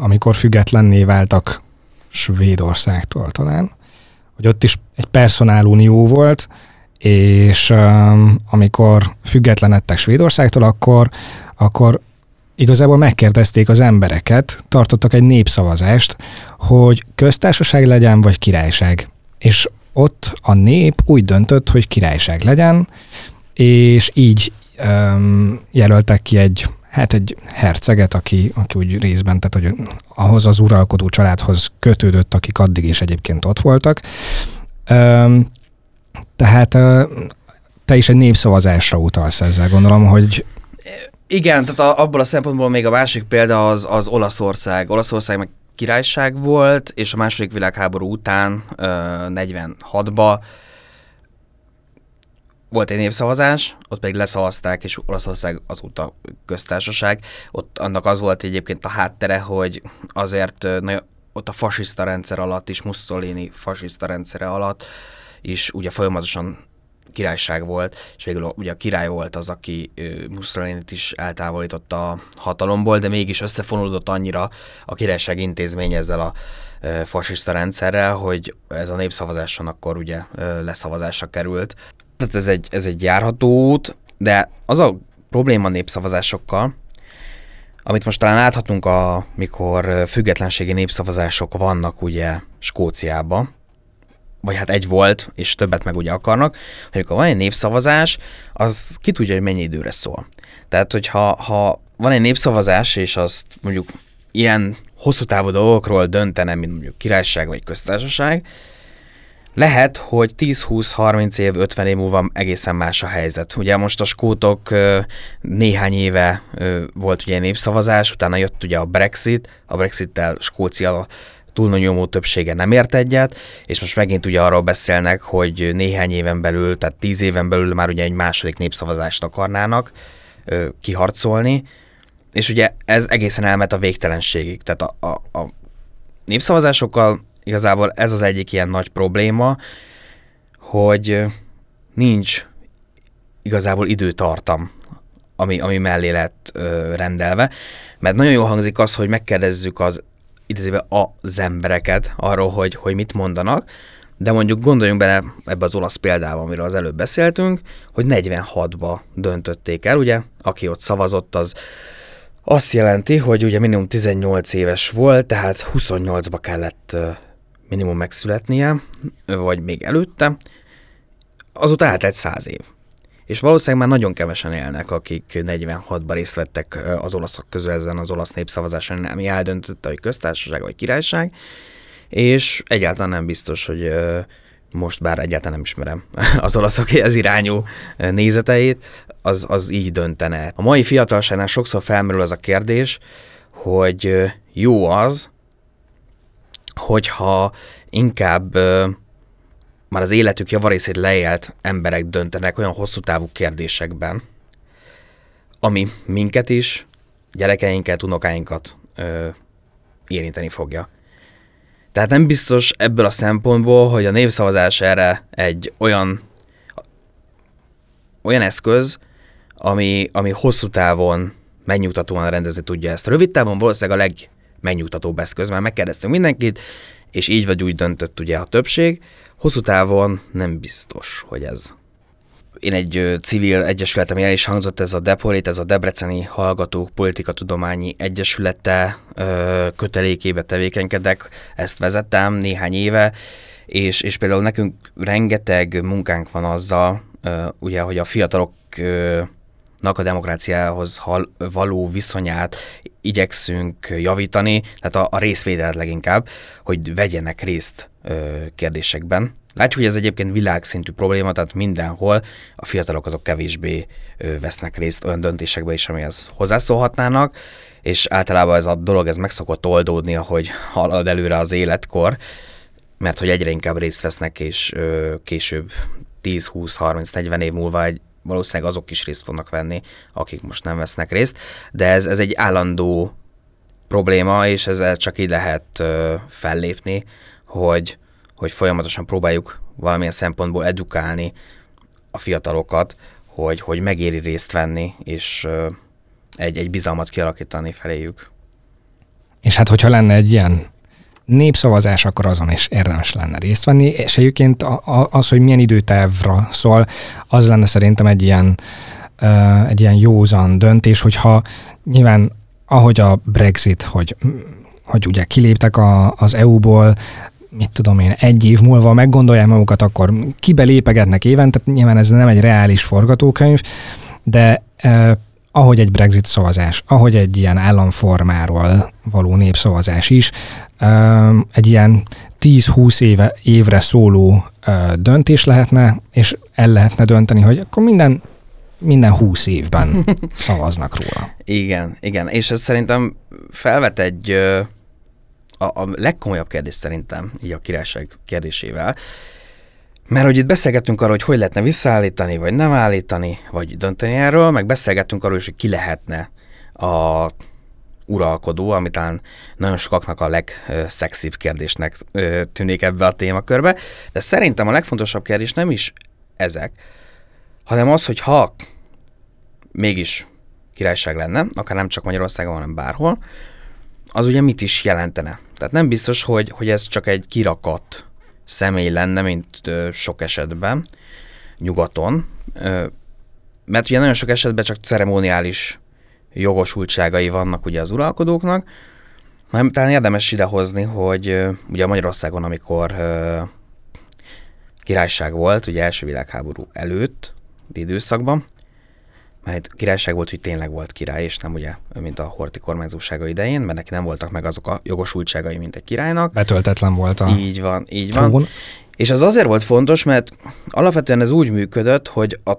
amikor függetlenné váltak Svédországtól talán, hogy ott is egy personálunió volt, és amikor függetlenedtek Svédországtól, akkor, akkor igazából megkérdezték az embereket, tartottak egy népszavazást, hogy köztársaság legyen, vagy királyság. És ott a nép úgy döntött, hogy királyság legyen, és így um, jelöltek ki egy hát egy herceget, aki, aki úgy részben, tehát hogy ahhoz az uralkodó családhoz kötődött, akik addig is egyébként ott voltak. Um, tehát uh, te is egy népszavazásra utalsz ezzel, gondolom, hogy igen, tehát a, abból a szempontból még a másik példa az, az Olaszország. Olaszország meg királyság volt, és a második világháború után, 46-ba volt egy népszavazás, ott pedig leszavazták, és Olaszország azóta köztársaság. Ott annak az volt egyébként a háttere, hogy azért na, ott a fasiszta rendszer alatt is, Mussolini fasiszta rendszere alatt is ugye folyamatosan királyság volt, és végül ugye a király volt az, aki mussolini is eltávolította a hatalomból, de mégis összefonódott annyira a királyság intézmény ezzel a fasiszta rendszerrel, hogy ez a népszavazáson akkor ugye leszavazásra került. Tehát ez egy, ez egy járható út, de az a probléma népszavazásokkal, amit most talán láthatunk, amikor függetlenségi népszavazások vannak ugye Skóciában, vagy hát egy volt, és többet meg ugye akarnak, hogy amikor van egy népszavazás, az ki tudja, hogy mennyi időre szól. Tehát, hogyha ha van egy népszavazás, és azt mondjuk ilyen hosszú távú dolgokról döntene, mint mondjuk királyság vagy köztársaság, lehet, hogy 10-20-30 év, 50 év múlva egészen más a helyzet. Ugye most a skótok néhány éve volt ugye népszavazás, utána jött ugye a Brexit, a Brexit-tel Skócia túlnyomó többsége nem ért egyet, és most megint ugye arról beszélnek, hogy néhány éven belül, tehát tíz éven belül már ugye egy második népszavazást akarnának kiharcolni, és ugye ez egészen elmet a végtelenségig. Tehát a, a, a népszavazásokkal igazából ez az egyik ilyen nagy probléma, hogy nincs igazából időtartam, ami, ami mellé lett ö, rendelve. Mert nagyon jól hangzik az, hogy megkérdezzük az idézőben az embereket arról, hogy, hogy mit mondanak, de mondjuk gondoljunk bele ebbe az olasz példába, amiről az előbb beszéltünk, hogy 46-ba döntötték el, ugye, aki ott szavazott, az azt jelenti, hogy ugye minimum 18 éves volt, tehát 28-ba kellett minimum megszületnie, vagy még előtte, azóta eltelt 100 év. És valószínűleg már nagyon kevesen élnek, akik 46-ban részt vettek az olaszok közül ezen az olasz népszavazáson, ami eldöntötte, hogy köztársaság vagy királyság, és egyáltalán nem biztos, hogy most bár egyáltalán nem ismerem az olaszok ez irányú nézeteit, az, az így döntene. A mai fiatalságnál sokszor felmerül az a kérdés, hogy jó az, hogyha inkább már az életük javarészét leélt emberek döntenek olyan hosszú távú kérdésekben, ami minket is, gyerekeinket, unokáinkat ö, érinteni fogja. Tehát nem biztos ebből a szempontból, hogy a népszavazás erre egy olyan olyan eszköz, ami, ami hosszú távon megnyugtatóan rendezni tudja ezt. Rövid távon valószínűleg a legmegnyugtatóbb eszköz, mert megkérdeztünk mindenkit, és így vagy úgy döntött ugye a többség. Hosszú távon nem biztos, hogy ez én egy civil egyesületem el is hangzott, ez a Deporit, ez a Debreceni Hallgatók Politikatudományi Egyesülete kötelékébe tevékenykedek, ezt vezettem néhány éve, és, és például nekünk rengeteg munkánk van azzal, ugye, hogy a fiatalok a demokráciához való viszonyát igyekszünk javítani, tehát a, a részvételt leginkább, hogy vegyenek részt ö, kérdésekben. Látjuk, hogy ez egyébként világszintű probléma, tehát mindenhol a fiatalok azok kevésbé ö, vesznek részt olyan döntésekbe is, amihez hozzászólhatnának, és általában ez a dolog ez meg szokott oldódni, ahogy halad előre az életkor, mert hogy egyre inkább részt vesznek, és ö, később 10, 20, 30, 40 év múlva egy valószínűleg azok is részt fognak venni, akik most nem vesznek részt, de ez, ez egy állandó probléma, és ezzel csak így lehet ö, fellépni, hogy, hogy folyamatosan próbáljuk valamilyen szempontból edukálni a fiatalokat, hogy, hogy megéri részt venni, és ö, egy, egy bizalmat kialakítani feléjük. És hát, hogyha lenne egy ilyen népszavazás, akkor azon is érdemes lenne részt venni, és egyébként az, hogy milyen időtávra szól, az lenne szerintem egy ilyen, egy ilyen józan döntés, hogyha nyilván ahogy a Brexit, hogy, hogy ugye kiléptek a, az EU-ból, mit tudom én, egy év múlva meggondolják magukat, akkor kibe lépegetnek évente, nyilván ez nem egy reális forgatókönyv, de ahogy egy Brexit szavazás, ahogy egy ilyen államformáról való népszavazás is, egy ilyen 10-20 éve, évre szóló döntés lehetne, és el lehetne dönteni, hogy akkor minden, minden 20 évben szavaznak róla. Igen, igen, és ez szerintem felvet egy a, a legkomolyabb kérdés szerintem, így a királyság kérdésével, mert hogy itt beszélgettünk arról, hogy hogy lehetne visszaállítani, vagy nem állítani, vagy dönteni erről, meg beszélgettünk arról is, hogy ki lehetne a uralkodó, ami talán nagyon sokaknak a legszexibb kérdésnek tűnik ebbe a témakörbe, de szerintem a legfontosabb kérdés nem is ezek, hanem az, hogy ha mégis királyság lenne, akár nem csak Magyarországon, hanem bárhol, az ugye mit is jelentene. Tehát nem biztos, hogy, hogy ez csak egy kirakat személy lenne, mint sok esetben, nyugaton, mert ugye nagyon sok esetben csak ceremoniális jogosultságai vannak ugye az uralkodóknak, hanem talán érdemes idehozni, hogy ugye Magyarországon, amikor királyság volt, ugye első világháború előtt, időszakban, mert királyság volt, hogy tényleg volt király, és nem ugye, mint a Horti kormányzósága idején, mert neki nem voltak meg azok a jogosultságai, mint egy királynak. Betöltetlen volt a Így van, így van. Trón. És az azért volt fontos, mert alapvetően ez úgy működött, hogy a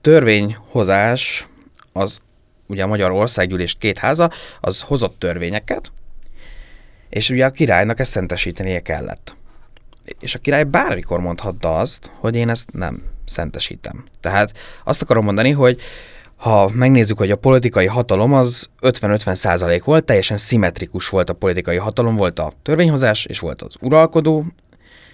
törvényhozás az ugye a Magyar Országgyűlés két háza, az hozott törvényeket, és ugye a királynak ezt szentesítenie kellett. És a király bármikor mondhatta azt, hogy én ezt nem szentesítem. Tehát azt akarom mondani, hogy ha megnézzük, hogy a politikai hatalom az 50-50 százalék volt, teljesen szimmetrikus volt a politikai hatalom, volt a törvényhozás, és volt az uralkodó,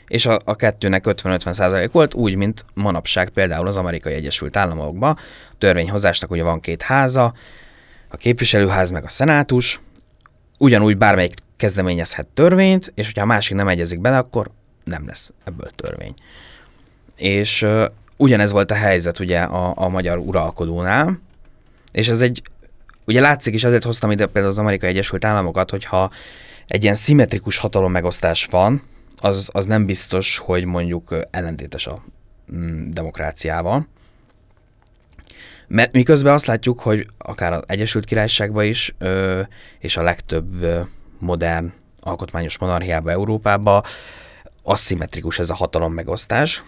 és a, a kettőnek 50-50 százalék volt, úgy, mint manapság például az Amerikai Egyesült Államokban. A törvényhozásnak ugye van két háza, a képviselőház meg a szenátus, ugyanúgy bármelyik kezdeményezhet törvényt, és hogyha a másik nem egyezik bele, akkor nem lesz ebből törvény. És ugyanez volt a helyzet ugye a, a magyar uralkodónál, és ez egy, ugye látszik is, azért hoztam ide például az Amerikai Egyesült Államokat, hogyha egy ilyen szimmetrikus hatalom megosztás van, az, az nem biztos, hogy mondjuk ellentétes a mm, demokráciával. Mert miközben azt látjuk, hogy akár az Egyesült Királyságban is, ö, és a legtöbb ö, modern alkotmányos monarchiában Európában aszimmetrikus ez a hatalom megosztás,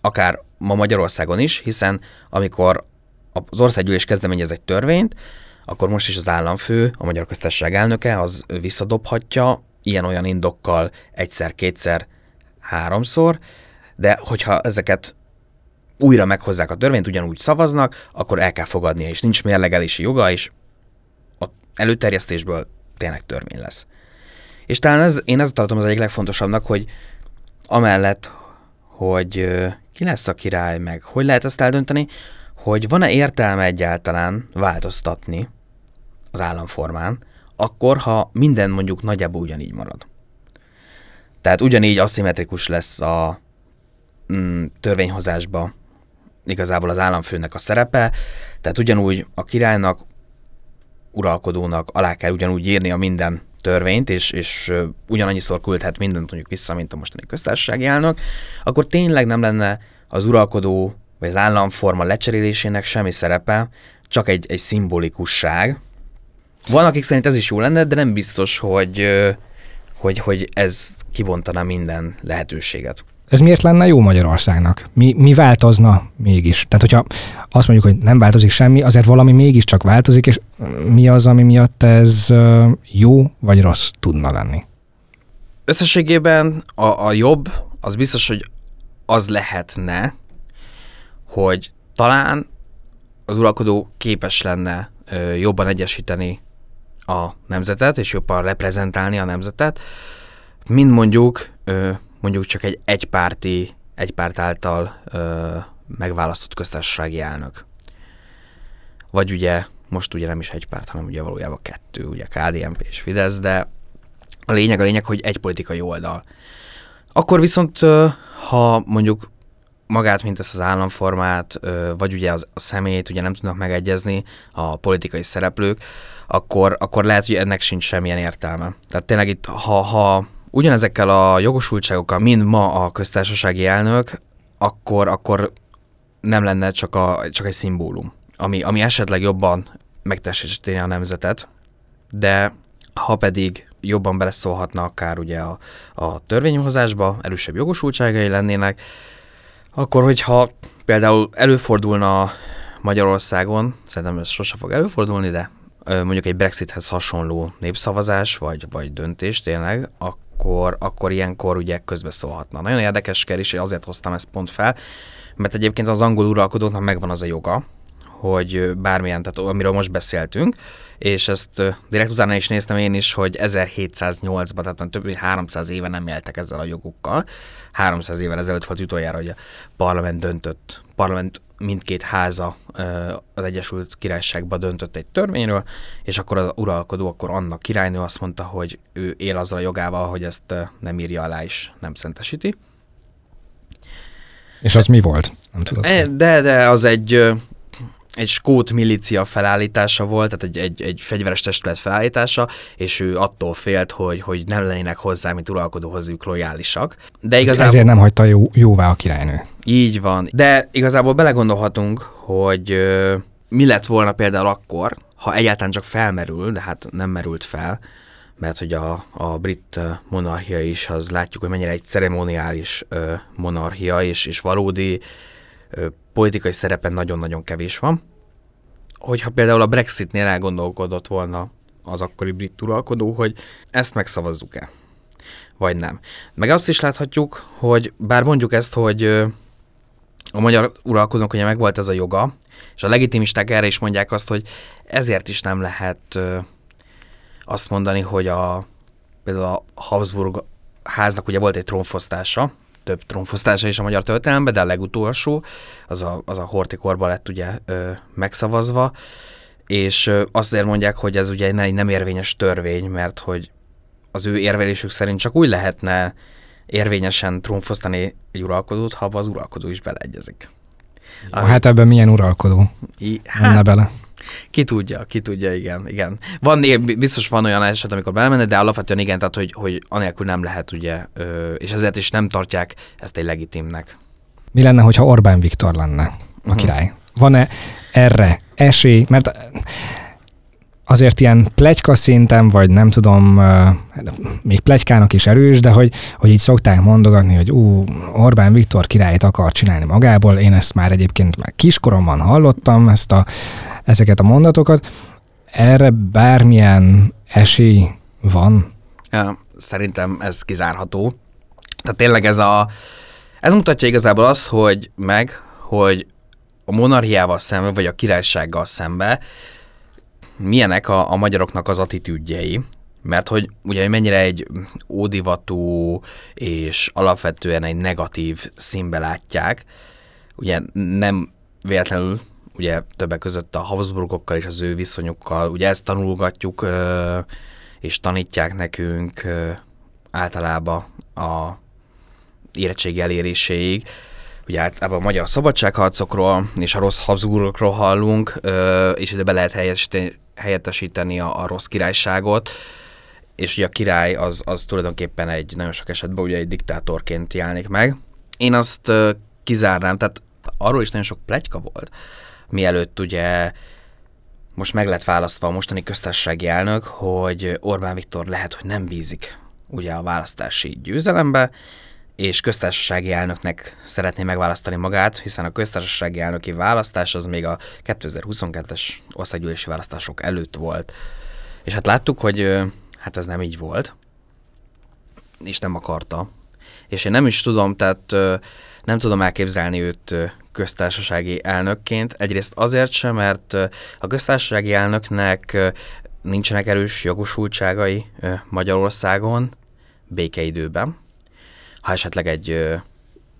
akár ma Magyarországon is, hiszen amikor az országgyűlés kezdeményez egy törvényt, akkor most is az államfő, a Magyar Köztársaság elnöke, az visszadobhatja ilyen-olyan indokkal egyszer, kétszer, háromszor, de hogyha ezeket újra meghozzák a törvényt, ugyanúgy szavaznak, akkor el kell fogadnia, és nincs mérlegelési joga, és a előterjesztésből tényleg törvény lesz. És talán ez, én ezt tartom az egyik legfontosabbnak, hogy amellett, hogy ki lesz a király, meg hogy lehet ezt eldönteni, hogy van-e értelme egyáltalán változtatni az államformán, akkor, ha minden mondjuk nagyjából ugyanígy marad. Tehát ugyanígy aszimmetrikus lesz a mm, törvényhozásba igazából az államfőnek a szerepe, tehát ugyanúgy a királynak, uralkodónak alá kell ugyanúgy írni a minden törvényt, és, és ugyanannyiszor küldhet mindent mondjuk vissza, mint a mostani köztársasági elnök, akkor tényleg nem lenne az uralkodó vagy az államforma lecserélésének semmi szerepe, csak egy, egy szimbolikusság. Van, akik szerint ez is jó lenne, de nem biztos, hogy, hogy, hogy ez kibontana minden lehetőséget. Ez miért lenne jó Magyarországnak? Mi, mi változna mégis? Tehát, hogyha azt mondjuk, hogy nem változik semmi, azért valami mégiscsak változik, és mi az, ami miatt ez jó vagy rossz tudna lenni? Összességében a, a jobb, az biztos, hogy az lehetne, hogy talán az uralkodó képes lenne jobban egyesíteni a nemzetet, és jobban reprezentálni a nemzetet, mint mondjuk mondjuk csak egy egypárti, egy párt által ö, megválasztott köztársasági elnök. Vagy ugye, most ugye nem is egy párt, hanem ugye valójában kettő, ugye KDNP és Fidesz, de a lényeg a lényeg, hogy egy politikai oldal. Akkor viszont, ha mondjuk magát, mint ezt az államformát, vagy ugye az, a szemét ugye nem tudnak megegyezni a politikai szereplők, akkor, akkor lehet, hogy ennek sincs semmilyen értelme. Tehát tényleg itt, ha, ha ugyanezekkel a jogosultságokkal, mint ma a köztársasági elnök, akkor, akkor nem lenne csak, a, csak egy szimbólum, ami, ami esetleg jobban megtestesíteni a nemzetet, de ha pedig jobban beleszólhatna akár ugye a, a törvényhozásba, erősebb jogosultságai lennének, akkor hogyha például előfordulna Magyarországon, szerintem ez sose fog előfordulni, de mondjuk egy Brexithez hasonló népszavazás, vagy, vagy döntés tényleg, akkor, akkor ilyenkor ugye közbeszólhatna. Nagyon érdekes kérdés, és azért hoztam ezt pont fel, mert egyébként az angol uralkodóknak megvan az a joga, hogy bármilyen, tehát amiről most beszéltünk, és ezt direkt utána is néztem én is, hogy 1708-ban, tehát több mint 300 éve nem éltek ezzel a jogukkal. 300 évvel ezelőtt volt utoljára, hogy a parlament döntött, parlament mindkét háza az Egyesült Királyságban döntött egy törvényről, és akkor az uralkodó, akkor annak királynő azt mondta, hogy ő él azzal a jogával, hogy ezt nem írja alá és nem szentesíti. És az mi volt? Nem tudod. E, de, de az egy, egy skót milícia felállítása volt, tehát egy, egy, egy fegyveres testület felállítása, és ő attól félt, hogy, hogy nem lennének hozzá, mint uralkodóhoz ők lojálisak. De igazából... Ezért nem hagyta jó, jóvá a királynő. Így van. De igazából belegondolhatunk, hogy ö, mi lett volna például akkor, ha egyáltalán csak felmerül, de hát nem merült fel, mert hogy a, a brit monarchia is, az látjuk, hogy mennyire egy ceremoniális ö, monarchia, és, és valódi ö, politikai szerepen nagyon-nagyon kevés van. Hogyha például a Brexitnél elgondolkodott volna az akkori brit uralkodó, hogy ezt megszavazzuk-e, vagy nem. Meg azt is láthatjuk, hogy bár mondjuk ezt, hogy a magyar uralkodónak ugye megvolt ez a joga, és a legitimisták erre is mondják azt, hogy ezért is nem lehet azt mondani, hogy a, például a Habsburg háznak ugye volt egy trónfosztása, több trónfosztása is a magyar történelemben, de a legutolsó, az a, az a Hortikorban lett ugye ö, megszavazva, és azért mondják, hogy ez ugye egy nem érvényes törvény, mert hogy az ő érvelésük szerint csak úgy lehetne érvényesen trónfosztani egy uralkodót, ha az uralkodó is beleegyezik. Ah. Hát ebben milyen uralkodó I, menne hát, bele? Ki tudja, ki tudja, igen, igen. Van, biztos van olyan eset, amikor belemenne, de alapvetően igen, tehát hogy, hogy anélkül nem lehet, ugye, és ezért is nem tartják ezt egy legitimnek. Mi lenne, hogyha Orbán Viktor lenne a Mhm. király? Van-e erre esély? Mert azért ilyen plegyka szinten, vagy nem tudom, még plegykának is erős, de hogy, hogy így szokták mondogatni, hogy ú, Orbán Viktor királyt akar csinálni magából. Én ezt már egyébként már kiskoromban hallottam, ezt a, ezeket a mondatokat. Erre bármilyen esély van? Szerintem ez kizárható. Tehát tényleg ez a... Ez mutatja igazából azt, hogy meg, hogy a monarchiával szembe, vagy a királysággal szembe milyenek a, a magyaroknak az attitűdjei. Mert hogy ugye mennyire egy ódivatú és alapvetően egy negatív színbe látják, ugye nem véletlenül ugye többek között a Habsburgokkal és az ő viszonyukkal, ugye ezt tanulgatjuk és tanítják nekünk általában a érettségi eléréséig. Ugye általában a magyar szabadságharcokról és a rossz Habsburgokról hallunk, és ide be lehet helyettesíteni, helyettesíteni a, a rossz királyságot, és ugye a király az, az tulajdonképpen egy nagyon sok esetben ugye egy diktátorként jelenik meg. Én azt kizárnám, tehát arról is nagyon sok pletyka volt, mielőtt ugye most meg lett választva a mostani köztársasági elnök, hogy Orbán Viktor lehet, hogy nem bízik ugye a választási győzelembe, és köztársasági elnöknek szeretné megválasztani magát, hiszen a köztársasági elnöki választás az még a 2022-es országgyűlési választások előtt volt. És hát láttuk, hogy hát ez nem így volt, és nem akarta. És én nem is tudom, tehát nem tudom elképzelni őt köztársasági elnökként. Egyrészt azért sem, mert a köztársasági elnöknek nincsenek erős jogosultságai Magyarországon békeidőben. Ha esetleg egy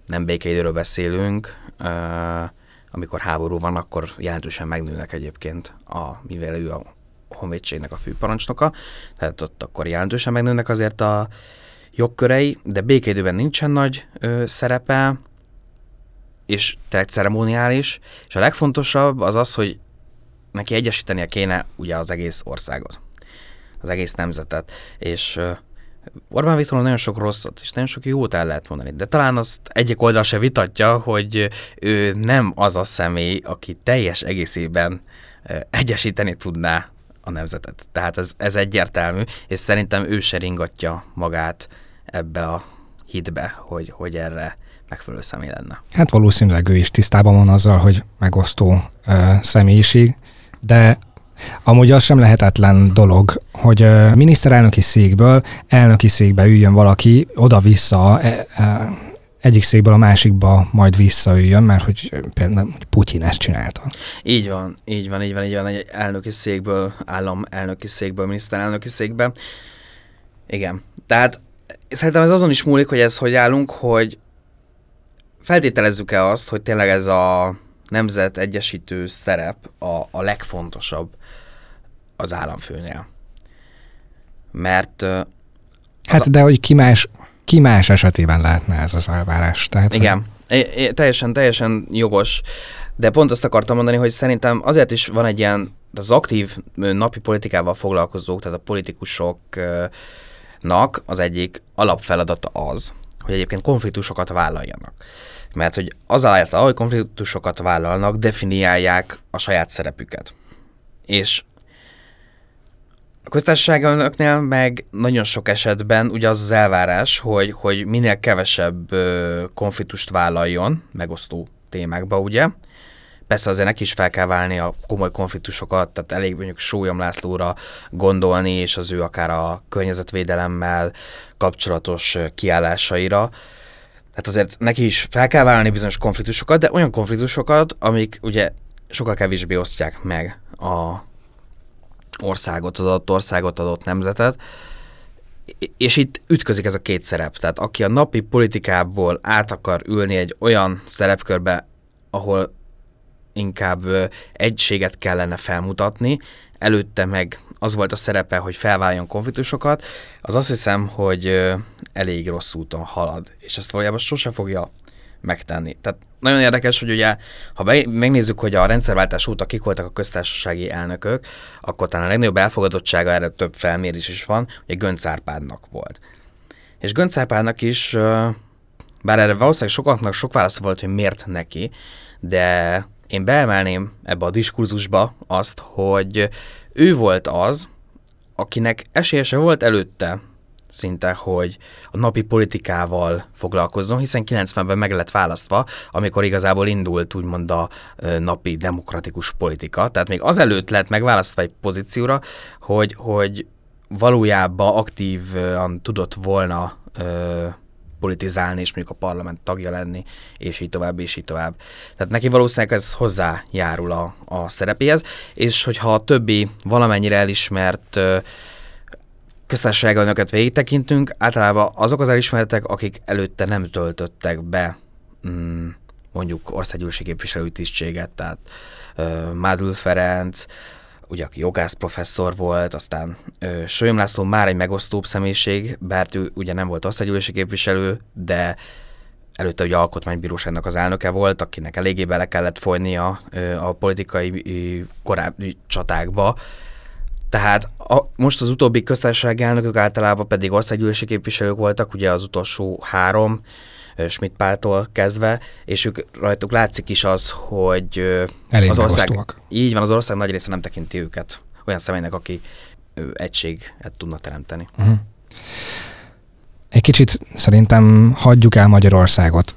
nem békeidőről beszélünk, amikor háború van, akkor jelentősen megnőnek egyébként, a, mivel ő a honvédségnek a főparancsnoka, tehát ott akkor jelentősen megnőnek azért a jogkörei, de békeidőben nincsen nagy ö, szerepe, és tényleg ceremoniális, és a legfontosabb az az, hogy neki egyesítenie kéne ugye az egész országot, az egész nemzetet, és ö, Orbán Viktorról nagyon sok rosszat és nagyon sok jót el lehet mondani, de talán azt egyik oldal se vitatja, hogy ő nem az a személy, aki teljes egészében egyesíteni tudná a nemzetet. Tehát ez, ez egyértelmű, és szerintem ő se ringatja magát ebbe a hitbe, hogy, hogy erre megfelelő személy lenne. Hát valószínűleg ő is tisztában van azzal, hogy megosztó uh, személyiség, de amúgy az sem lehetetlen dolog, hogy miniszterelnöki székből elnöki székbe üljön valaki oda-vissza, e, e, egyik székből a másikba majd visszaüljön, mert hogy például Putyin ezt csinálta. Így van, így van, így van, így van, egy elnöki székből, állam elnöki székből, miniszterelnöki székbe. Igen, tehát szerintem ez azon is múlik, hogy ez hogy állunk, hogy feltételezzük-e azt, hogy tényleg ez a nemzet egyesítő szerep a, a legfontosabb az államfőnél. Mert Hát de hogy ki más, ki más esetében lehetne ez az elvárás. Tehát, igen, É, é, teljesen, teljesen jogos, de pont azt akartam mondani, hogy szerintem azért is van egy ilyen, az aktív napi politikával foglalkozók, tehát a politikusoknak az egyik alapfeladata az, hogy egyébként konfliktusokat vállaljanak. Mert hogy azáltal, hogy konfliktusokat vállalnak, definiálják a saját szerepüket. És a köztársaságonoknál meg nagyon sok esetben ugye az az elvárás, hogy, hogy minél kevesebb konfliktust vállaljon, megosztó témákba, ugye. Persze azért neki is fel kell válni a komoly konfliktusokat, tehát elég mondjuk Sólyom Lászlóra gondolni, és az ő akár a környezetvédelemmel kapcsolatos kiállásaira. Tehát azért neki is fel kell válni bizonyos konfliktusokat, de olyan konfliktusokat, amik ugye sokkal kevésbé osztják meg a országot, az adott országot, adott nemzetet, és itt ütközik ez a két szerep. Tehát aki a napi politikából át akar ülni egy olyan szerepkörbe, ahol inkább egységet kellene felmutatni, előtte meg az volt a szerepe, hogy felváljon konfliktusokat, az azt hiszem, hogy elég rossz úton halad, és ezt valójában sose fogja megtenni. Tehát nagyon érdekes, hogy ugye, ha be, megnézzük, hogy a rendszerváltás óta kik voltak a köztársasági elnökök, akkor talán a legnagyobb elfogadottsága, erre több felmérés is van, hogy Gönc Árpádnak volt. És Gönc Árpádnak is, bár erre valószínűleg sokaknak sok válasz volt, hogy miért neki, de én beemelném ebbe a diskurzusba azt, hogy ő volt az, akinek esélyese volt előtte szinte, hogy a napi politikával foglalkozzon, hiszen 90-ben meg lett választva, amikor igazából indult úgymond a napi demokratikus politika. Tehát még azelőtt lett megválasztva egy pozícióra, hogy, hogy valójában aktívan tudott volna ö, politizálni, és mondjuk a parlament tagja lenni, és így tovább, és így tovább. Tehát neki valószínűleg ez hozzájárul a, a szerepéhez, és hogyha a többi valamennyire elismert ö, köztársasági végig tekintünk, általában azok az elismertek, akik előtte nem töltöttek be mm, mondjuk országgyűlési képviselő tisztséget, tehát uh, Mádul Ferenc, ugye aki jogász professzor volt, aztán uh, Sőjöm László már egy megosztóbb személyiség, bár ő ugye nem volt országgyűlési képviselő, de előtte ugye alkotmánybíróságnak az elnöke volt, akinek eléggé bele kellett folyni a, a politikai korábbi csatákba, tehát a, most az utóbbi köztársasági elnökök általában pedig országgyűlési képviselők voltak, ugye az utolsó három, Schmidt Páltól kezdve, és ők rajtuk látszik is az, hogy Elég az ország, így van, az ország nagy része nem tekinti őket olyan személynek, aki egységet tudna teremteni. Uh-huh. Egy kicsit szerintem hagyjuk el Magyarországot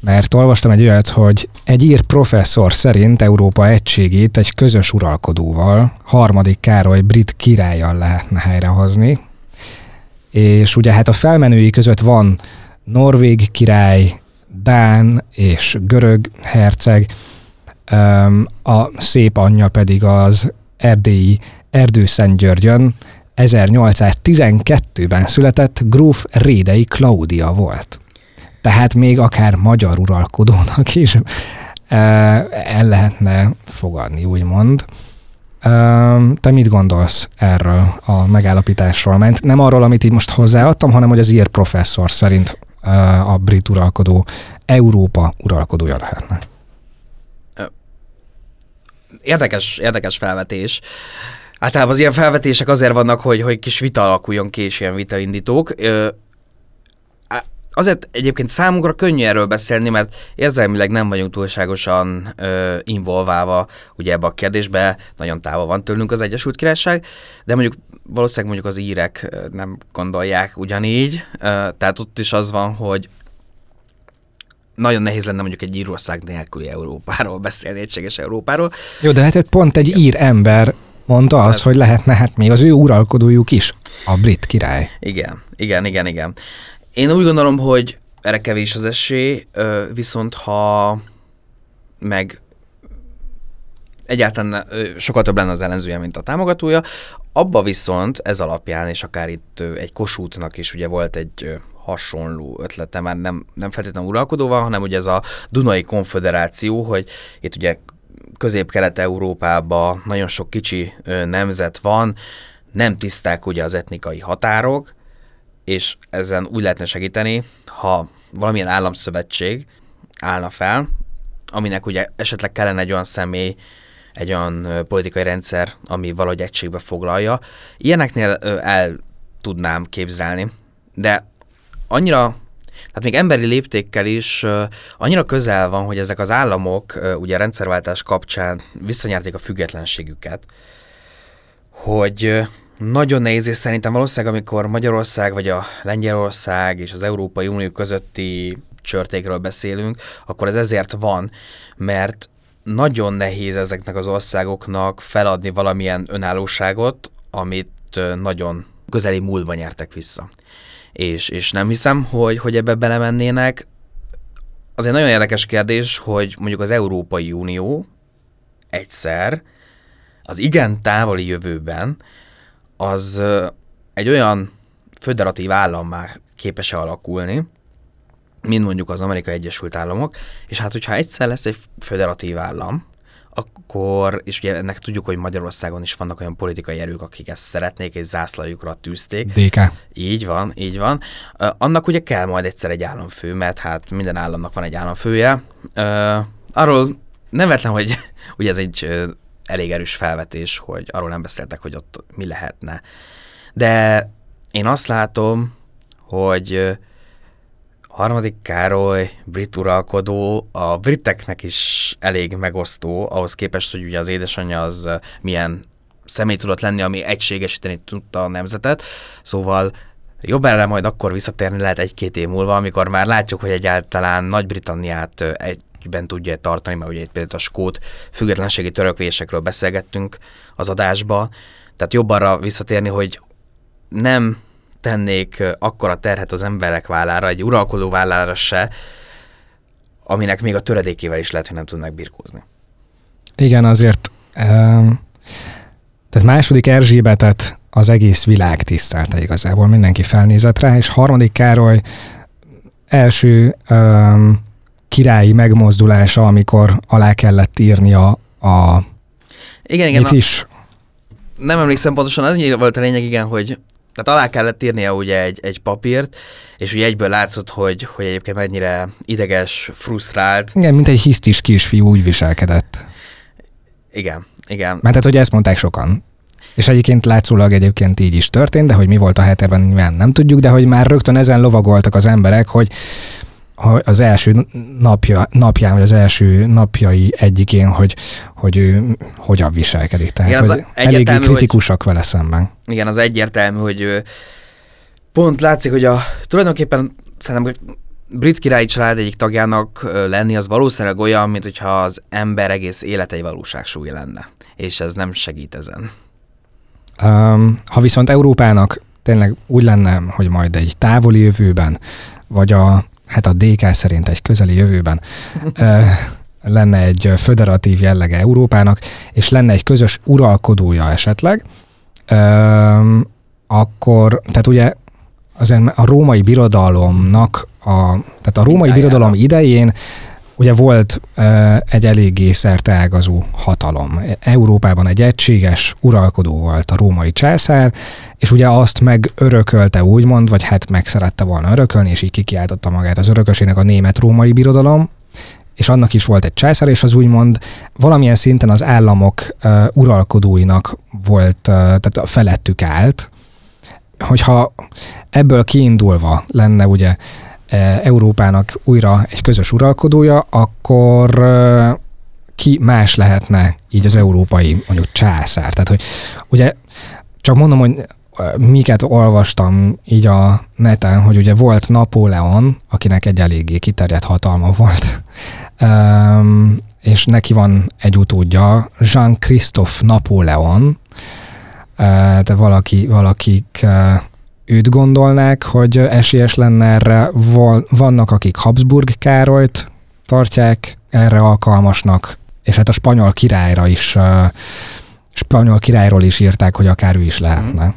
mert olvastam egy olyat, hogy egy ír professzor szerint Európa egységét egy közös uralkodóval, harmadik Károly brit királlyal lehetne helyrehozni, és ugye hát a felmenői között van Norvég király, Dán és görög herceg, a szép anyja pedig az erdélyi Erdőszentgyörgyön 1812-ben született gróf Rédei Klaudia volt tehát még akár magyar uralkodónak is el lehetne fogadni, úgymond. Te mit gondolsz erről a megállapításról? Mert nem arról, amit így most hozzáadtam, hanem hogy az ír professzor szerint a brit uralkodó Európa uralkodója lehetne. Érdekes, érdekes felvetés. Általában az ilyen felvetések azért vannak, hogy, hogy kis vita alakuljon ki, és ilyen vitaindítók azért egyébként számunkra könnyű erről beszélni, mert érzelmileg nem vagyunk túlságosan ö, involválva ugye ebbe a kérdésbe, nagyon távol van tőlünk az Egyesült Királyság, de mondjuk valószínűleg mondjuk az írek nem gondolják ugyanígy, ö, tehát ott is az van, hogy nagyon nehéz lenne mondjuk egy írország nélküli Európáról beszélni, egységes Európáról. Jó, de hát pont egy ír ember mondta azt, hogy lehetne hát még az ő uralkodójuk is, a brit király. Igen, igen, igen, igen. Én úgy gondolom, hogy erre kevés az esély, viszont ha meg egyáltalán sokkal több lenne az ellenzője, mint a támogatója. Abba viszont ez alapján, és akár itt egy kosútnak is ugye volt egy hasonló ötlete, már nem, nem feltétlenül uralkodóval, hanem ugye ez a Dunai Konfederáció, hogy itt ugye közép-kelet-európában nagyon sok kicsi nemzet van, nem tiszták ugye az etnikai határok, és ezen úgy lehetne segíteni, ha valamilyen államszövetség állna fel, aminek ugye esetleg kellene egy olyan személy, egy olyan politikai rendszer, ami valahogy egységbe foglalja. Ilyeneknél el tudnám képzelni, de annyira tehát még emberi léptékkel is annyira közel van, hogy ezek az államok ugye a rendszerváltás kapcsán visszanyerték a függetlenségüket, hogy nagyon nehéz, és szerintem valószínűleg, amikor Magyarország, vagy a Lengyelország és az Európai Unió közötti csörtékről beszélünk, akkor ez ezért van, mert nagyon nehéz ezeknek az országoknak feladni valamilyen önállóságot, amit nagyon közeli múltban nyertek vissza. És, és nem hiszem, hogy, hogy ebbe belemennének. Az egy nagyon érdekes kérdés, hogy mondjuk az Európai Unió egyszer az igen távoli jövőben az egy olyan föderatív már képes-e alakulni, mint mondjuk az Amerikai Egyesült Államok, és hát hogyha egyszer lesz egy föderatív állam, akkor, és ugye ennek tudjuk, hogy Magyarországon is vannak olyan politikai erők, akik ezt szeretnék, és zászlajukra tűzték. DK. Így van, így van. Annak ugye kell majd egyszer egy államfő, mert hát minden államnak van egy államfője. Arról nem vetlen, hogy ugye ez egy elég erős felvetés, hogy arról nem beszéltek, hogy ott mi lehetne. De én azt látom, hogy harmadik Károly, brit uralkodó, a briteknek is elég megosztó, ahhoz képest, hogy ugye az édesanyja az milyen személy tudott lenni, ami egységesíteni tudta a nemzetet. Szóval jobb erre majd akkor visszatérni lehet egy-két év múlva, amikor már látjuk, hogy egyáltalán Nagy-Britanniát egyben tudja tartani, mert ugye itt például a skót függetlenségi törökvésekről beszélgettünk az adásba, tehát jobb arra visszatérni, hogy nem tennék akkora terhet az emberek vállára, egy uralkodó vállára se, aminek még a töredékével is lehet, hogy nem tudnak birkózni. Igen, azért um, tehát második Erzsébetet az egész világ tisztelte igazából, mindenki felnézett rá, és harmadik Károly első um, királyi megmozdulása, amikor alá kellett írnia a igen, igen, Mit is? Nem emlékszem pontosan, az volt a lényeg, igen, hogy tehát alá kellett írnia ugye egy, egy papírt, és ugye egyből látszott, hogy, hogy egyébként mennyire ideges, frusztrált. Igen, mint egy hisztis kisfiú úgy viselkedett. Igen, igen. Mert tehát, hogy ezt mondták sokan. És egyébként látszólag egyébként így is történt, de hogy mi volt a heterben, nyilván nem tudjuk, de hogy már rögtön ezen lovagoltak az emberek, hogy az első napja, napján, vagy az első napjai egyikén, hogy, hogy ő hogyan viselkedik. Tehát, igen, hogy eléggé kritikusak hogy, vele szemben. Igen, az egyértelmű, hogy pont látszik, hogy a tulajdonképpen szerintem brit királyi család egyik tagjának lenni az valószínűleg olyan, mint hogyha az ember egész élete egy valóságsúly lenne. És ez nem segít ezen. Um, ha viszont Európának tényleg úgy lenne, hogy majd egy távoli jövőben, vagy a hát a DK szerint egy közeli jövőben lenne egy föderatív jellege Európának, és lenne egy közös uralkodója esetleg, akkor, tehát ugye azért a római birodalomnak, a, tehát a római birodalom idején ugye volt egy eléggé szerteágazó hatalom. Európában egy egységes uralkodó volt a római császár, és ugye azt meg örökölte úgymond, vagy hát meg szerette volna örökölni, és így kikiáltotta magát az örökösének a német-római birodalom, és annak is volt egy császár, és az úgymond valamilyen szinten az államok uh, uralkodóinak volt, uh, tehát felettük állt, hogyha ebből kiindulva lenne ugye E, Európának újra egy közös uralkodója, akkor e, ki más lehetne így az európai mondjuk császár. Tehát, hogy ugye csak mondom, hogy e, miket olvastam így a neten, hogy ugye volt Napóleon, akinek egy eléggé kiterjedt hatalma volt, és neki van egy utódja, Jean-Christophe Napóleon, de valaki, valakik őt gondolnák, hogy esélyes lenne erre. Vannak, akik Habsburg Károlyt tartják erre alkalmasnak, és hát a spanyol királyra is, spanyol királyról is írták, hogy akár ő is lehetne. Mm.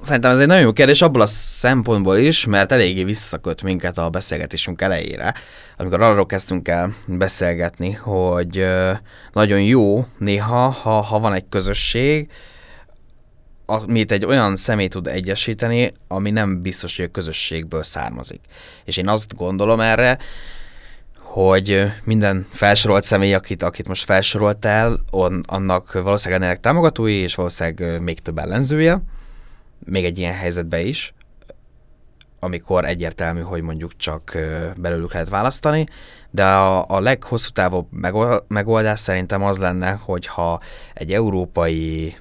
Szerintem ez egy nagyon jó kérdés abból a szempontból is, mert eléggé visszaköt minket a beszélgetésünk elejére, amikor arról kezdtünk el beszélgetni, hogy nagyon jó néha, ha, ha van egy közösség, amit egy olyan személy tud egyesíteni, ami nem biztos, hogy a közösségből származik. És én azt gondolom erre, hogy minden felsorolt személy, akit, akit most felsoroltál, on, annak valószínűleg lennének támogatói, és valószínűleg még több ellenzője, még egy ilyen helyzetben is, amikor egyértelmű, hogy mondjuk csak belőlük lehet választani, de a, a leghosszú távú megoldás szerintem az lenne, hogyha egy európai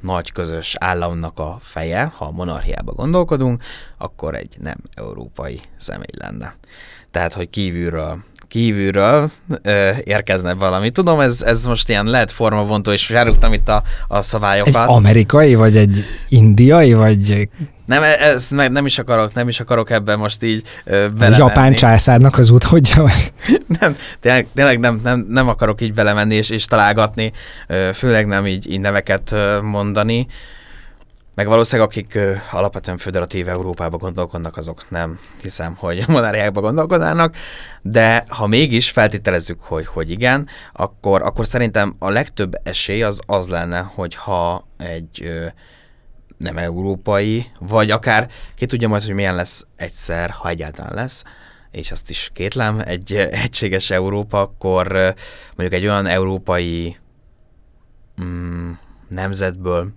nagy közös államnak a feje, ha a monarchiába gondolkodunk, akkor egy nem európai személy lenne. Tehát, hogy kívülről kívülről ö, érkezne valami. Tudom, ez, ez most ilyen lehet formavontó, és felrúgtam itt a, a szabályokat. Egy amerikai, vagy egy indiai, vagy... Nem, e, ez nem, nem is akarok, nem is akarok ebben most így ö, belemenni. Japán császárnak az utódja? nem, tényleg, tényleg nem, nem, nem akarok így belemenni és, és találgatni, ö, főleg nem így, így neveket mondani. Meg valószínűleg akik ö, alapvetően föderatív Európába gondolkodnak, azok nem hiszem, hogy monarchiákba gondolkodnának, de ha mégis feltételezzük, hogy, hogy igen, akkor, akkor szerintem a legtöbb esély az az lenne, hogyha egy ö, nem európai, vagy akár ki tudja majd, hogy milyen lesz egyszer, ha egyáltalán lesz, és azt is kétlem, egy egységes Európa, akkor mondjuk egy olyan európai mm, nemzetből,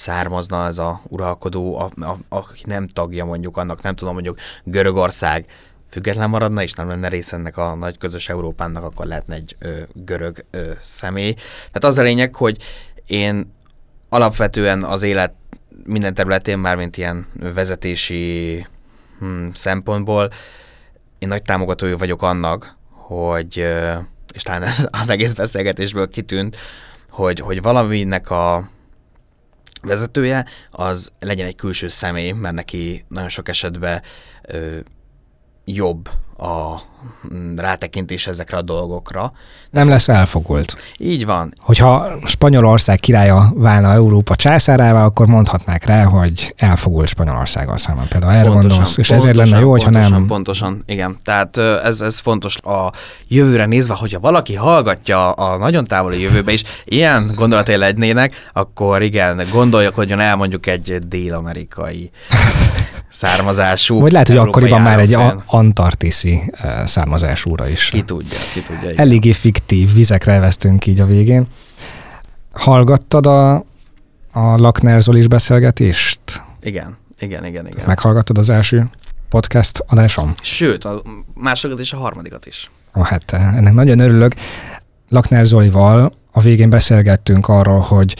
származna ez a uralkodó, a, a, aki nem tagja mondjuk annak, nem tudom, mondjuk Görögország független maradna, és nem lenne része ennek a nagy közös Európának, akkor lehetne egy ö, görög ö, személy. Tehát az a lényeg, hogy én alapvetően az élet minden területén, már mint ilyen vezetési hm, szempontból, én nagy támogatója vagyok annak, hogy, és talán ez az egész beszélgetésből kitűnt, hogy, hogy valaminek a vezetője, az legyen egy külső személy, mert neki nagyon sok esetben ö, jobb a mm, rátekintés ezekre a dolgokra. Nem lesz elfogult. Így van. Hogyha Spanyolország királya válna Európa császárává, akkor mondhatnák rá, hogy elfogult Spanyolországgal szemben. Például erre pontosan, gondolsz, és ezért lenne jó, hogyha pontosan, nem... Pontosan, igen. Tehát ez, ez fontos a jövőre nézve, hogyha valaki hallgatja a nagyon távoli jövőbe is, ilyen gondolatai lennének, akkor igen, gondoljak, hogy elmondjuk egy dél-amerikai származású. Vagy lehet, hogy akkoriban már egy antartiszi eh, származásúra is. Ki tudja, ki tudja. Igen. Eléggé fiktív vizekre vesztünk így a végén. Hallgattad a, a Lakner Zolis beszélgetést? Igen, igen, igen, igen. Meghallgattad az első podcast adásom? Sőt, a másodikat és a harmadikat is. Ó, hát eh, ennek nagyon örülök. Lakner Zolival a végén beszélgettünk arról, hogy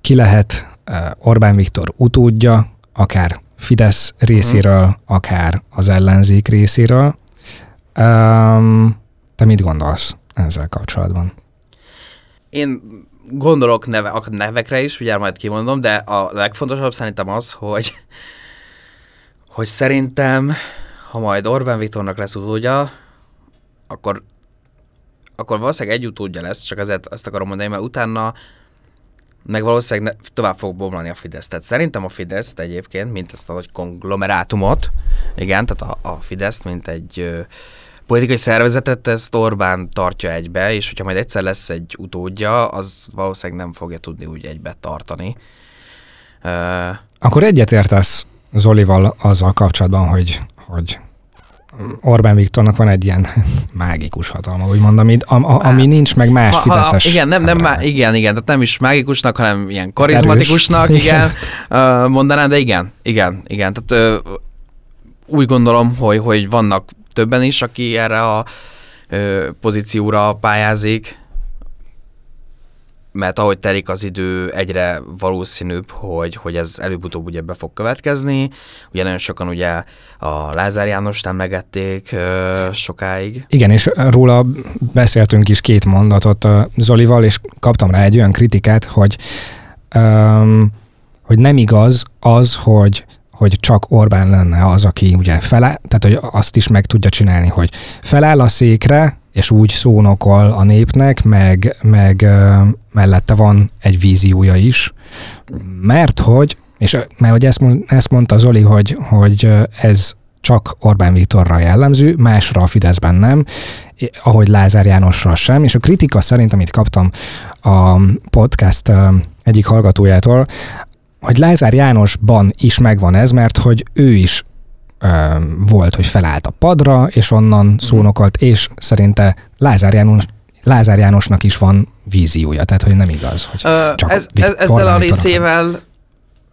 ki lehet eh, Orbán Viktor utódja, akár Fidesz részéről, uh-huh. akár az ellenzék részéről. Um, te mit gondolsz ezzel kapcsolatban? Én gondolok neve, a nevekre is, ugye majd kimondom, de a legfontosabb szerintem az, hogy, hogy szerintem, ha majd Orbán Viktornak lesz utódja, akkor, akkor valószínűleg egy utódja lesz, csak ezért azt akarom mondani, mert utána meg valószínűleg tovább fog bomlani a Fidesz. Tehát szerintem a Fidesz egyébként, mint ezt a nagy konglomerátumot, igen, tehát a, a Fidesz, mint egy ö, politikai szervezetet, ezt Orbán tartja egybe, és hogyha majd egyszer lesz egy utódja, az valószínűleg nem fogja tudni úgy egybe tartani. Uh, Akkor egyetértesz Zolival azzal kapcsolatban, hogy, hogy Orbán Viktornak van egy ilyen mágikus hatalma, úgymond, ami, a, a, ami hát, nincs meg más ha, fideszes. Ha, igen, nem, nem, má, igen, igen, tehát nem is mágikusnak, hanem ilyen karizmatikusnak, Erős. igen, mondanám, de igen, igen, igen, tehát úgy gondolom, hogy, hogy vannak többen is, aki erre a pozícióra pályázik, mert ahogy telik az idő, egyre valószínűbb, hogy, hogy ez előbb-utóbb ugye be fog következni. Ugye nagyon sokan ugye a Lázár János emlegették ö, sokáig. Igen, és róla beszéltünk is két mondatot Zolival, és kaptam rá egy olyan kritikát, hogy, um, hogy nem igaz az, hogy hogy csak Orbán lenne az, aki ugye feláll, tehát hogy azt is meg tudja csinálni, hogy feláll a székre, és úgy szónokol a népnek, meg, meg mellette van egy víziója is, mert hogy, és mert hogy ezt, mond, ezt mondta Zoli, hogy, hogy ez csak Orbán Viktorra jellemző, másra a Fideszben nem, ahogy Lázár Jánosra sem, és a kritika szerint, amit kaptam a podcast egyik hallgatójától, hogy Lázár Jánosban is megvan ez, mert hogy ő is volt, hogy felállt a padra, és onnan mm. szónokolt, és szerinte Lázár, János, Lázár Jánosnak is van víziója, tehát hogy nem igaz, hogy Ö, csak ez, ez, ezzel a részével,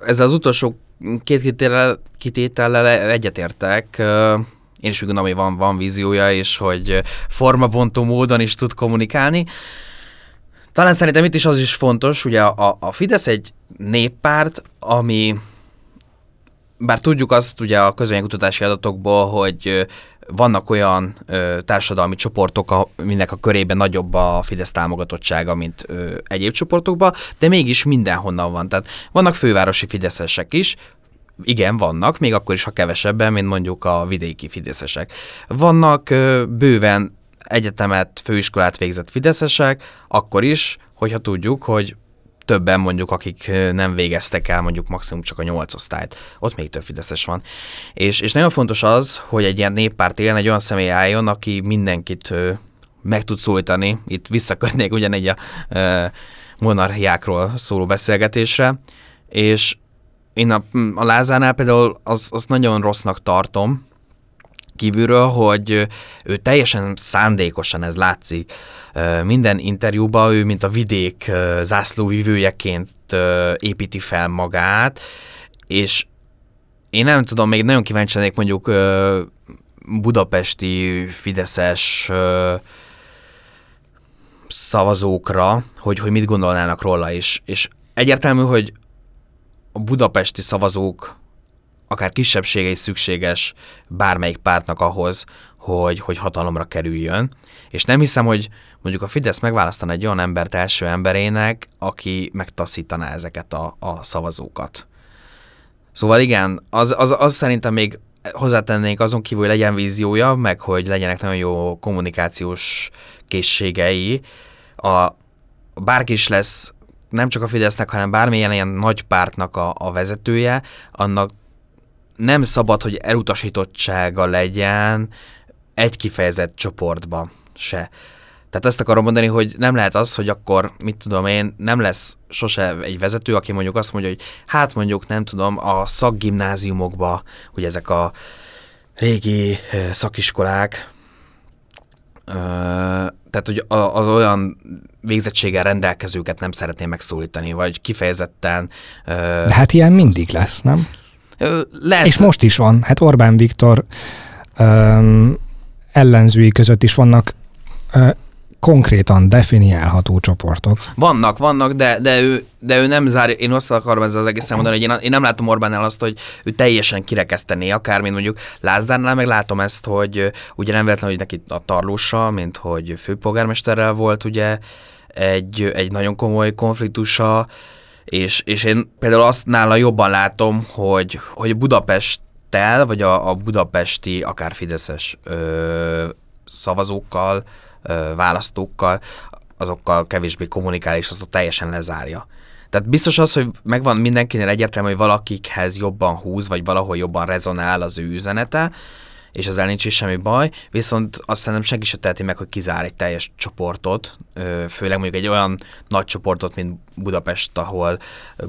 ezzel az utolsó két kitétellel, kitétellel egyetértek. Én is úgy gondolom, hogy van, van víziója, és hogy formabontó módon is tud kommunikálni. Talán szerintem itt is az is fontos, ugye a, a Fidesz egy néppárt, ami bár tudjuk azt ugye a közvénykutatási adatokból, hogy vannak olyan ö, társadalmi csoportok, aminek a körében nagyobb a Fidesz támogatottsága, mint ö, egyéb csoportokban, de mégis mindenhonnan van. Tehát vannak fővárosi fideszesek is, igen, vannak, még akkor is, ha kevesebben, mint mondjuk a vidéki fideszesek. Vannak ö, bőven egyetemet, főiskolát végzett fideszesek, akkor is, hogyha tudjuk, hogy többen mondjuk, akik nem végeztek el mondjuk maximum csak a nyolc osztályt. Ott még több Fideszes van. És, és nagyon fontos az, hogy egy ilyen néppárt élen egy olyan személy álljon, aki mindenkit meg tud szólítani. Itt visszakötnék ugyanegy a monarchiákról szóló beszélgetésre, és én a, a Lázánál például az, az nagyon rossznak tartom, kívülről, hogy ő teljesen szándékosan, ez látszik, minden interjúban ő, mint a vidék zászlóvivőjeként építi fel magát, és én nem tudom, még nagyon kíváncsi lennék mondjuk budapesti fideszes szavazókra, hogy, hogy mit gondolnának róla is. És egyértelmű, hogy a budapesti szavazók akár kisebbsége is szükséges bármelyik pártnak ahhoz, hogy, hogy hatalomra kerüljön. És nem hiszem, hogy mondjuk a Fidesz megválasztaná egy olyan embert első emberének, aki megtaszítaná ezeket a, a szavazókat. Szóval igen, az, az, az szerintem még hozzátennénk azon kívül, hogy legyen víziója, meg hogy legyenek nagyon jó kommunikációs készségei. A, bárki is lesz nem csak a Fidesznek, hanem bármilyen ilyen nagy pártnak a, a vezetője, annak nem szabad, hogy elutasítottsága legyen egy kifejezett csoportba se. Tehát ezt akarom mondani, hogy nem lehet az, hogy akkor, mit tudom én, nem lesz sose egy vezető, aki mondjuk azt mondja, hogy hát mondjuk, nem tudom, a szakgimnáziumokba, hogy ezek a régi szakiskolák, tehát, hogy az olyan végzettséggel rendelkezőket nem szeretném megszólítani, vagy kifejezetten... De hát ilyen mindig lesz, nem? Lesz. És most is van. Hát Orbán Viktor um, ellenzői között is vannak uh, konkrétan definiálható csoportok. Vannak, vannak, de, de, ő, de ő nem zár, én azt akarom ezzel az egészen mondani, hogy én, én nem látom Orbánnál azt, hogy ő teljesen kirekesztené, akár, mint mondjuk Lázdárnál, meg látom ezt, hogy ugye nem véletlen, hogy neki a tarlóssal, mint hogy főpolgármesterrel volt ugye egy, egy nagyon komoly konfliktusa, és, és én például azt nála jobban látom, hogy, hogy Budapesttel, vagy a, a budapesti, akár Fideszes ö, szavazókkal, ö, választókkal, azokkal kevésbé kommunikál, és azt teljesen lezárja. Tehát biztos az, hogy megvan mindenkinél egyértelmű, hogy valakikhez jobban húz, vagy valahol jobban rezonál az ő üzenete, és ezzel nincs is semmi baj, viszont azt szerintem senki se teheti meg, hogy kizár egy teljes csoportot, főleg mondjuk egy olyan nagy csoportot, mint Budapest, ahol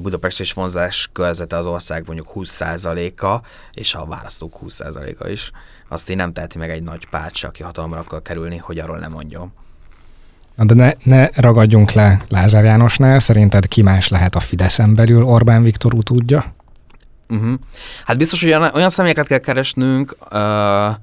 Budapest és vonzás körzete az ország mondjuk 20%-a, és a választók 20%-a is. Azt én nem teheti meg egy nagy pács, aki hatalomra akar kerülni, hogy arról nem mondjon. De ne, ne ragadjunk le Lázár Jánosnál, szerinted ki más lehet a Fideszen belül Orbán Viktor utódja? Uh-huh. Hát biztos, hogy olyan, személyeket kell keresnünk, uh,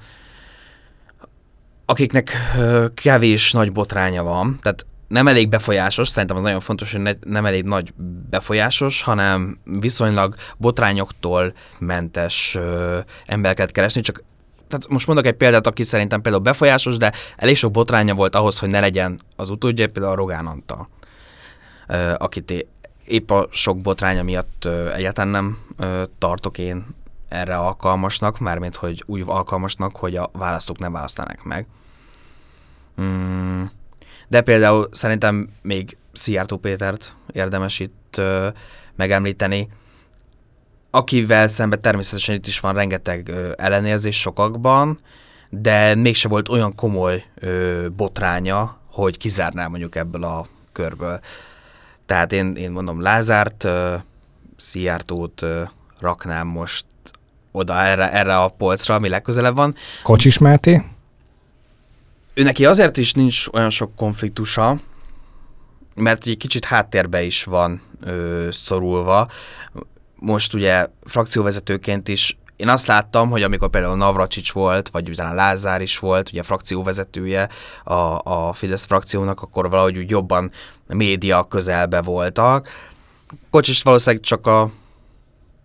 akiknek uh, kevés nagy botránya van, tehát nem elég befolyásos, szerintem az nagyon fontos, hogy ne, nem elég nagy befolyásos, hanem viszonylag botrányoktól mentes uh, embereket keresni, csak tehát most mondok egy példát, aki szerintem például befolyásos, de elég sok botránya volt ahhoz, hogy ne legyen az utódja, például a Rogán Antal, uh, akit épp a sok botránya miatt egyáltalán nem tartok én erre alkalmasnak, mármint hogy úgy alkalmasnak, hogy a választók nem választanak meg. Mm, de például szerintem még Szijjártó Pétert érdemes itt megemlíteni, akivel szemben természetesen itt is van rengeteg ellenérzés sokakban, de mégse volt olyan komoly botránya, hogy kizárná mondjuk ebből a körből. Tehát én, én mondom Lázárt, Szijjártót raknám most oda erre, erre a polcra, ami legközelebb van. Kocsis Máté? Ő neki azért is nincs olyan sok konfliktusa, mert egy kicsit háttérbe is van ö, szorulva. Most ugye frakcióvezetőként is én azt láttam, hogy amikor például Navracsics volt, vagy utána Lázár is volt, ugye a frakcióvezetője a, a Fidesz frakciónak, akkor valahogy úgy jobban média közelbe voltak. Kocsis valószínűleg csak a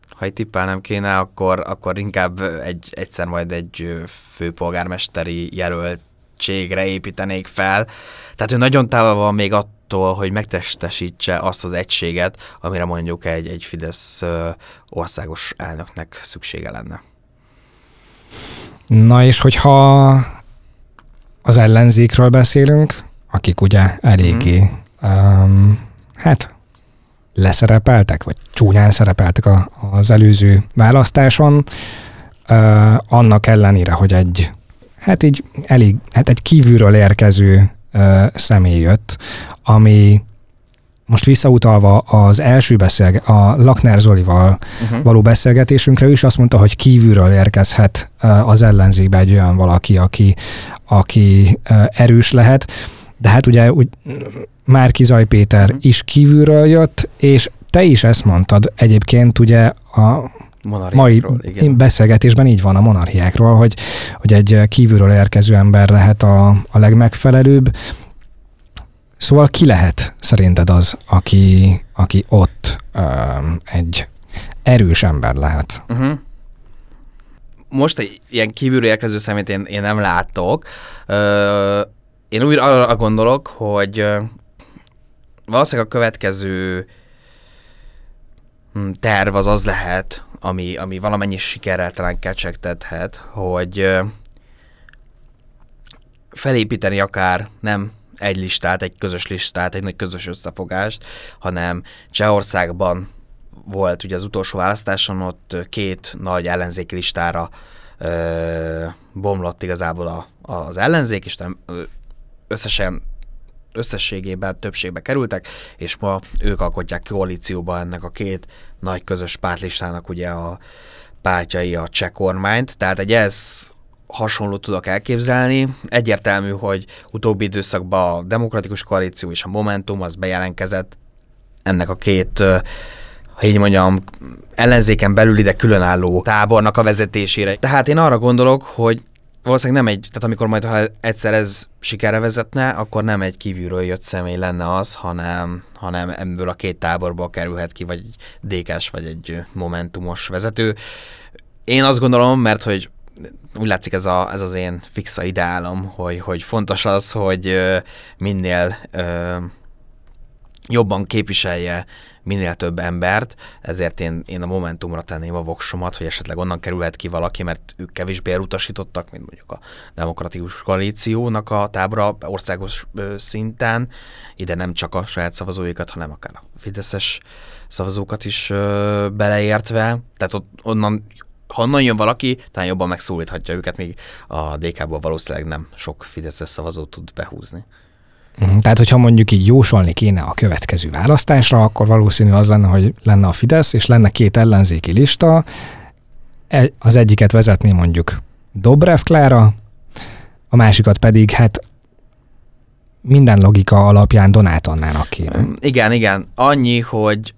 ha egy tippelnem kéne, akkor, akkor inkább egy, egyszer majd egy főpolgármesteri jelöltségre építenék fel. Tehát ő nagyon távol van még attól, hogy megtestesítse azt az egységet, amire mondjuk egy, egy Fidesz országos elnöknek szüksége lenne. Na és hogyha az ellenzékről beszélünk, akik ugye eléggé, mm-hmm. um, hát leszerepeltek, vagy csúnyán szerepeltek a, az előző választáson, uh, annak ellenére, hogy egy, hát így elég, hát egy kívülről érkező uh, személy jött, ami most visszautalva az első beszélge, a Lakner Zolival uh-huh. való beszélgetésünkre, ő is azt mondta, hogy kívülről érkezhet az ellenzékbe egy olyan valaki, aki, aki erős lehet, de hát ugye úgy, Márki Zaj Péter uh-huh. is kívülről jött, és te is ezt mondtad egyébként ugye a mai igen. beszélgetésben így van a monarchiákról, hogy, hogy egy kívülről érkező ember lehet a, a legmegfelelőbb. Szóval ki lehet szerinted az, aki, aki ott um, egy erős ember lehet? Uh-huh. Most egy ilyen kívülről érkező szemét én, én nem látok. Uh, én úgy arra gondolok, hogy valószínűleg a következő hm, terv az az lehet, ami, ami valamennyi sikerrel talán kecsegtethet, hogy felépíteni akár nem egy listát, egy közös listát, egy nagy közös összefogást, hanem Csehországban volt ugye az utolsó választáson, ott két nagy ellenzéki listára ö, bomlott igazából a, az ellenzék, és nem, összesen összességében többségbe kerültek, és ma ők alkotják koalícióba ennek a két nagy közös pártlistának ugye a pártjai a cseh kormányt, tehát egy ez hasonló tudok elképzelni. Egyértelmű, hogy utóbbi időszakban a Demokratikus Koalíció és a Momentum az bejelentkezett ennek a két ha így mondjam, ellenzéken belül ide különálló tábornak a vezetésére. Tehát én arra gondolok, hogy valószínűleg nem egy, tehát amikor majd ha egyszer ez sikerre vezetne, akkor nem egy kívülről jött személy lenne az, hanem, hanem ebből a két táborból kerülhet ki, vagy dk vagy egy momentumos vezető. Én azt gondolom, mert hogy úgy látszik ez, a, ez az én fixa ideálom, hogy, hogy fontos az, hogy minél jobban képviselje minél több embert, ezért én, én a Momentumra tenném a voksomat, hogy esetleg onnan kerülhet ki valaki, mert ők kevésbé elutasítottak, mint mondjuk a Demokratikus Koalíciónak a tábra országos szinten. Ide nem csak a saját szavazóikat, hanem akár a Fideszes szavazókat is beleértve. Tehát ott, onnan ha onnan jön valaki, talán jobban megszólíthatja őket, még a DK-ból valószínűleg nem sok Fideszes szavazót tud behúzni. Mhm, tehát, hogyha mondjuk így jósolni kéne a következő választásra, akkor valószínű az lenne, hogy lenne a Fidesz, és lenne két ellenzéki lista, e, az egyiket vezetné mondjuk Dobrev Klára, a másikat pedig hát minden logika alapján Donát Annának kéne. Igen, igen. Annyi, hogy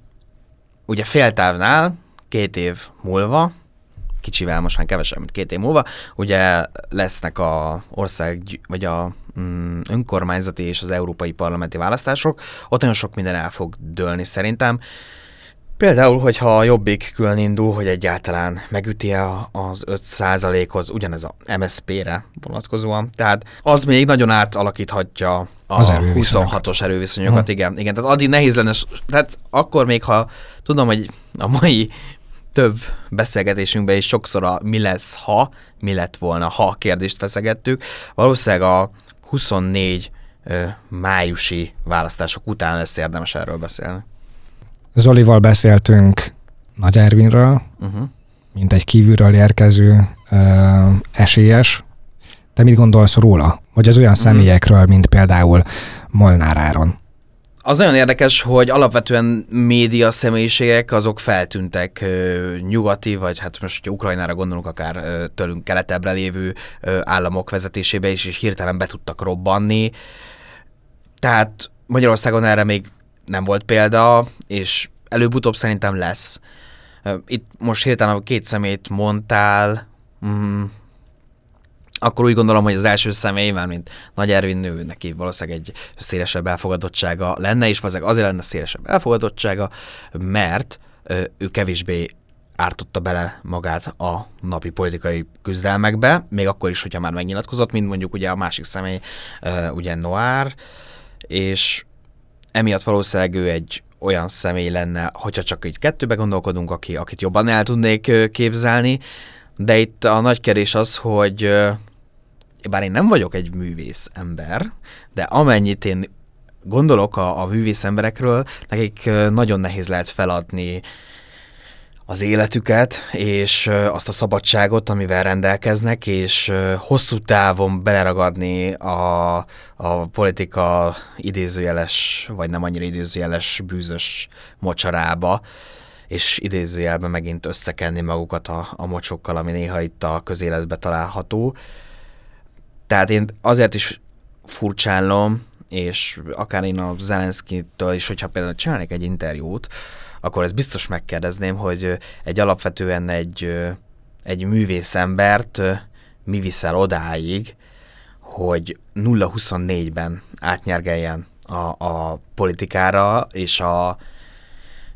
ugye féltávnál két év múlva kicsivel, most már kevesebb, mint két év múlva, ugye lesznek a ország, vagy a önkormányzati és az európai parlamenti választások, ott nagyon sok minden el fog dőlni szerintem. Például, hogyha a Jobbik külön indul, hogy egyáltalán megüti az 5%-ot, ugyanez a MSZP-re vonatkozóan. Tehát az még nagyon átalakíthatja a az 26-os erőviszonyokat, hmm. igen. igen. Tehát addig nehéz lenne, tehát akkor még, ha tudom, hogy a mai több beszélgetésünkben is sokszor a mi lesz, ha, mi lett volna, ha kérdést feszegettük. Valószínűleg a 24 ö, májusi választások után lesz érdemes erről beszélni. Zolival beszéltünk Nagy Ervinről, uh-huh. mint egy kívülről érkező ö, esélyes. Te mit gondolsz róla? Vagy az olyan uh-huh. személyekről, mint például Molnár Áron? Az nagyon érdekes, hogy alapvetően média személyiségek azok feltűntek ö, nyugati, vagy hát most, hogyha Ukrajnára gondolunk, akár ö, tőlünk keletebbre lévő ö, államok vezetésébe is, és hirtelen be tudtak robbanni. Tehát Magyarországon erre még nem volt példa, és előbb-utóbb szerintem lesz. Itt most hirtelen a két szemét mondtál, mm, akkor úgy gondolom, hogy az első személy, már mint Nagy Ervin nő, neki valószínűleg egy szélesebb elfogadottsága lenne, és valószínűleg azért lenne szélesebb elfogadottsága, mert ő kevésbé ártotta bele magát a napi politikai küzdelmekbe, még akkor is, hogyha már megnyilatkozott, mint mondjuk ugye a másik személy, ugye Noir, és emiatt valószínűleg ő egy olyan személy lenne, hogyha csak így kettőbe gondolkodunk, aki, akit jobban el tudnék képzelni, de itt a nagy kerés az, hogy bár én nem vagyok egy művész ember, de amennyit én gondolok a, a művész emberekről, nekik nagyon nehéz lehet feladni az életüket, és azt a szabadságot, amivel rendelkeznek, és hosszú távon beleragadni a, a politika idézőjeles, vagy nem annyira idézőjeles bűzös mocsarába, és idézőjelben megint összekenni magukat a, a mocsokkal, ami néha itt a közéletbe található. Tehát én azért is furcsálom, és akár én a Zelenszkitől is, hogyha például csinálnék egy interjút, akkor ezt biztos megkérdezném, hogy egy alapvetően egy, egy művész embert mi viszel odáig, hogy 0-24-ben átnyergeljen a, a politikára, és a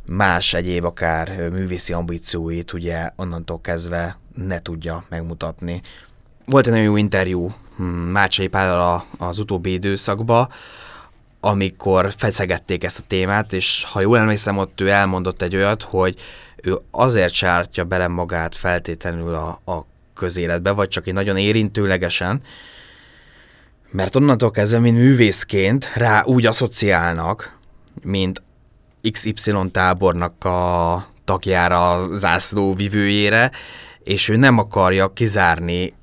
más egyéb akár művészi ambícióit ugye onnantól kezdve ne tudja megmutatni. Volt egy nagyon jó interjú Mácsai Pállal az utóbbi időszakban, amikor feszegették ezt a témát, és ha jól emlékszem, ott ő elmondott egy olyat, hogy ő azért sártja bele magát feltétlenül a, a közéletbe, vagy csak egy nagyon érintőlegesen, mert onnantól kezdve, mint művészként rá úgy asszociálnak, mint XY tábornak a tagjára, zászló vivőjére, és ő nem akarja kizárni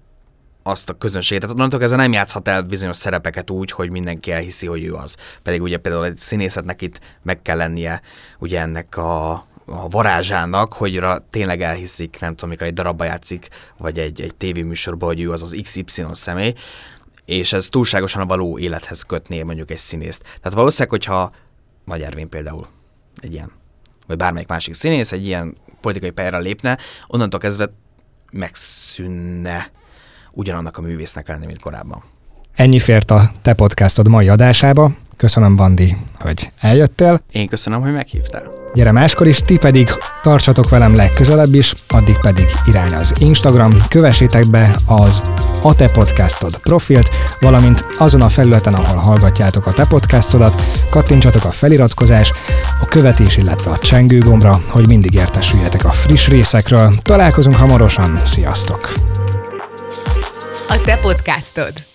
azt a közönséget. Tehát onnantól kezdve nem játszhat el bizonyos szerepeket úgy, hogy mindenki elhiszi, hogy ő az. Pedig ugye például egy színészetnek itt meg kell lennie ugye ennek a, a varázsának, hogy ra tényleg elhiszik, nem tudom, amikor egy darabba játszik, vagy egy, egy tévéműsorban, hogy ő az az XY személy, és ez túlságosan a való élethez kötné mondjuk egy színészt. Tehát valószínűleg, hogyha Nagy Ervin például egy ilyen, vagy bármelyik másik színész egy ilyen politikai pályára lépne, onnantól kezdve megszűnne ugyanannak a művésznek lenni, mint korábban. Ennyi fért a te podcastod mai adásába. Köszönöm, Bandi, hogy eljöttél. Én köszönöm, hogy meghívtál. Gyere máskor is, ti pedig tartsatok velem legközelebb is, addig pedig irány az Instagram, kövessétek be az a te podcastod profilt, valamint azon a felületen, ahol hallgatjátok a te podcastodat, kattintsatok a feliratkozás, a követés, illetve a csengő gombra, hogy mindig értesüljetek a friss részekről. Találkozunk hamarosan, sziasztok! A te podcastod.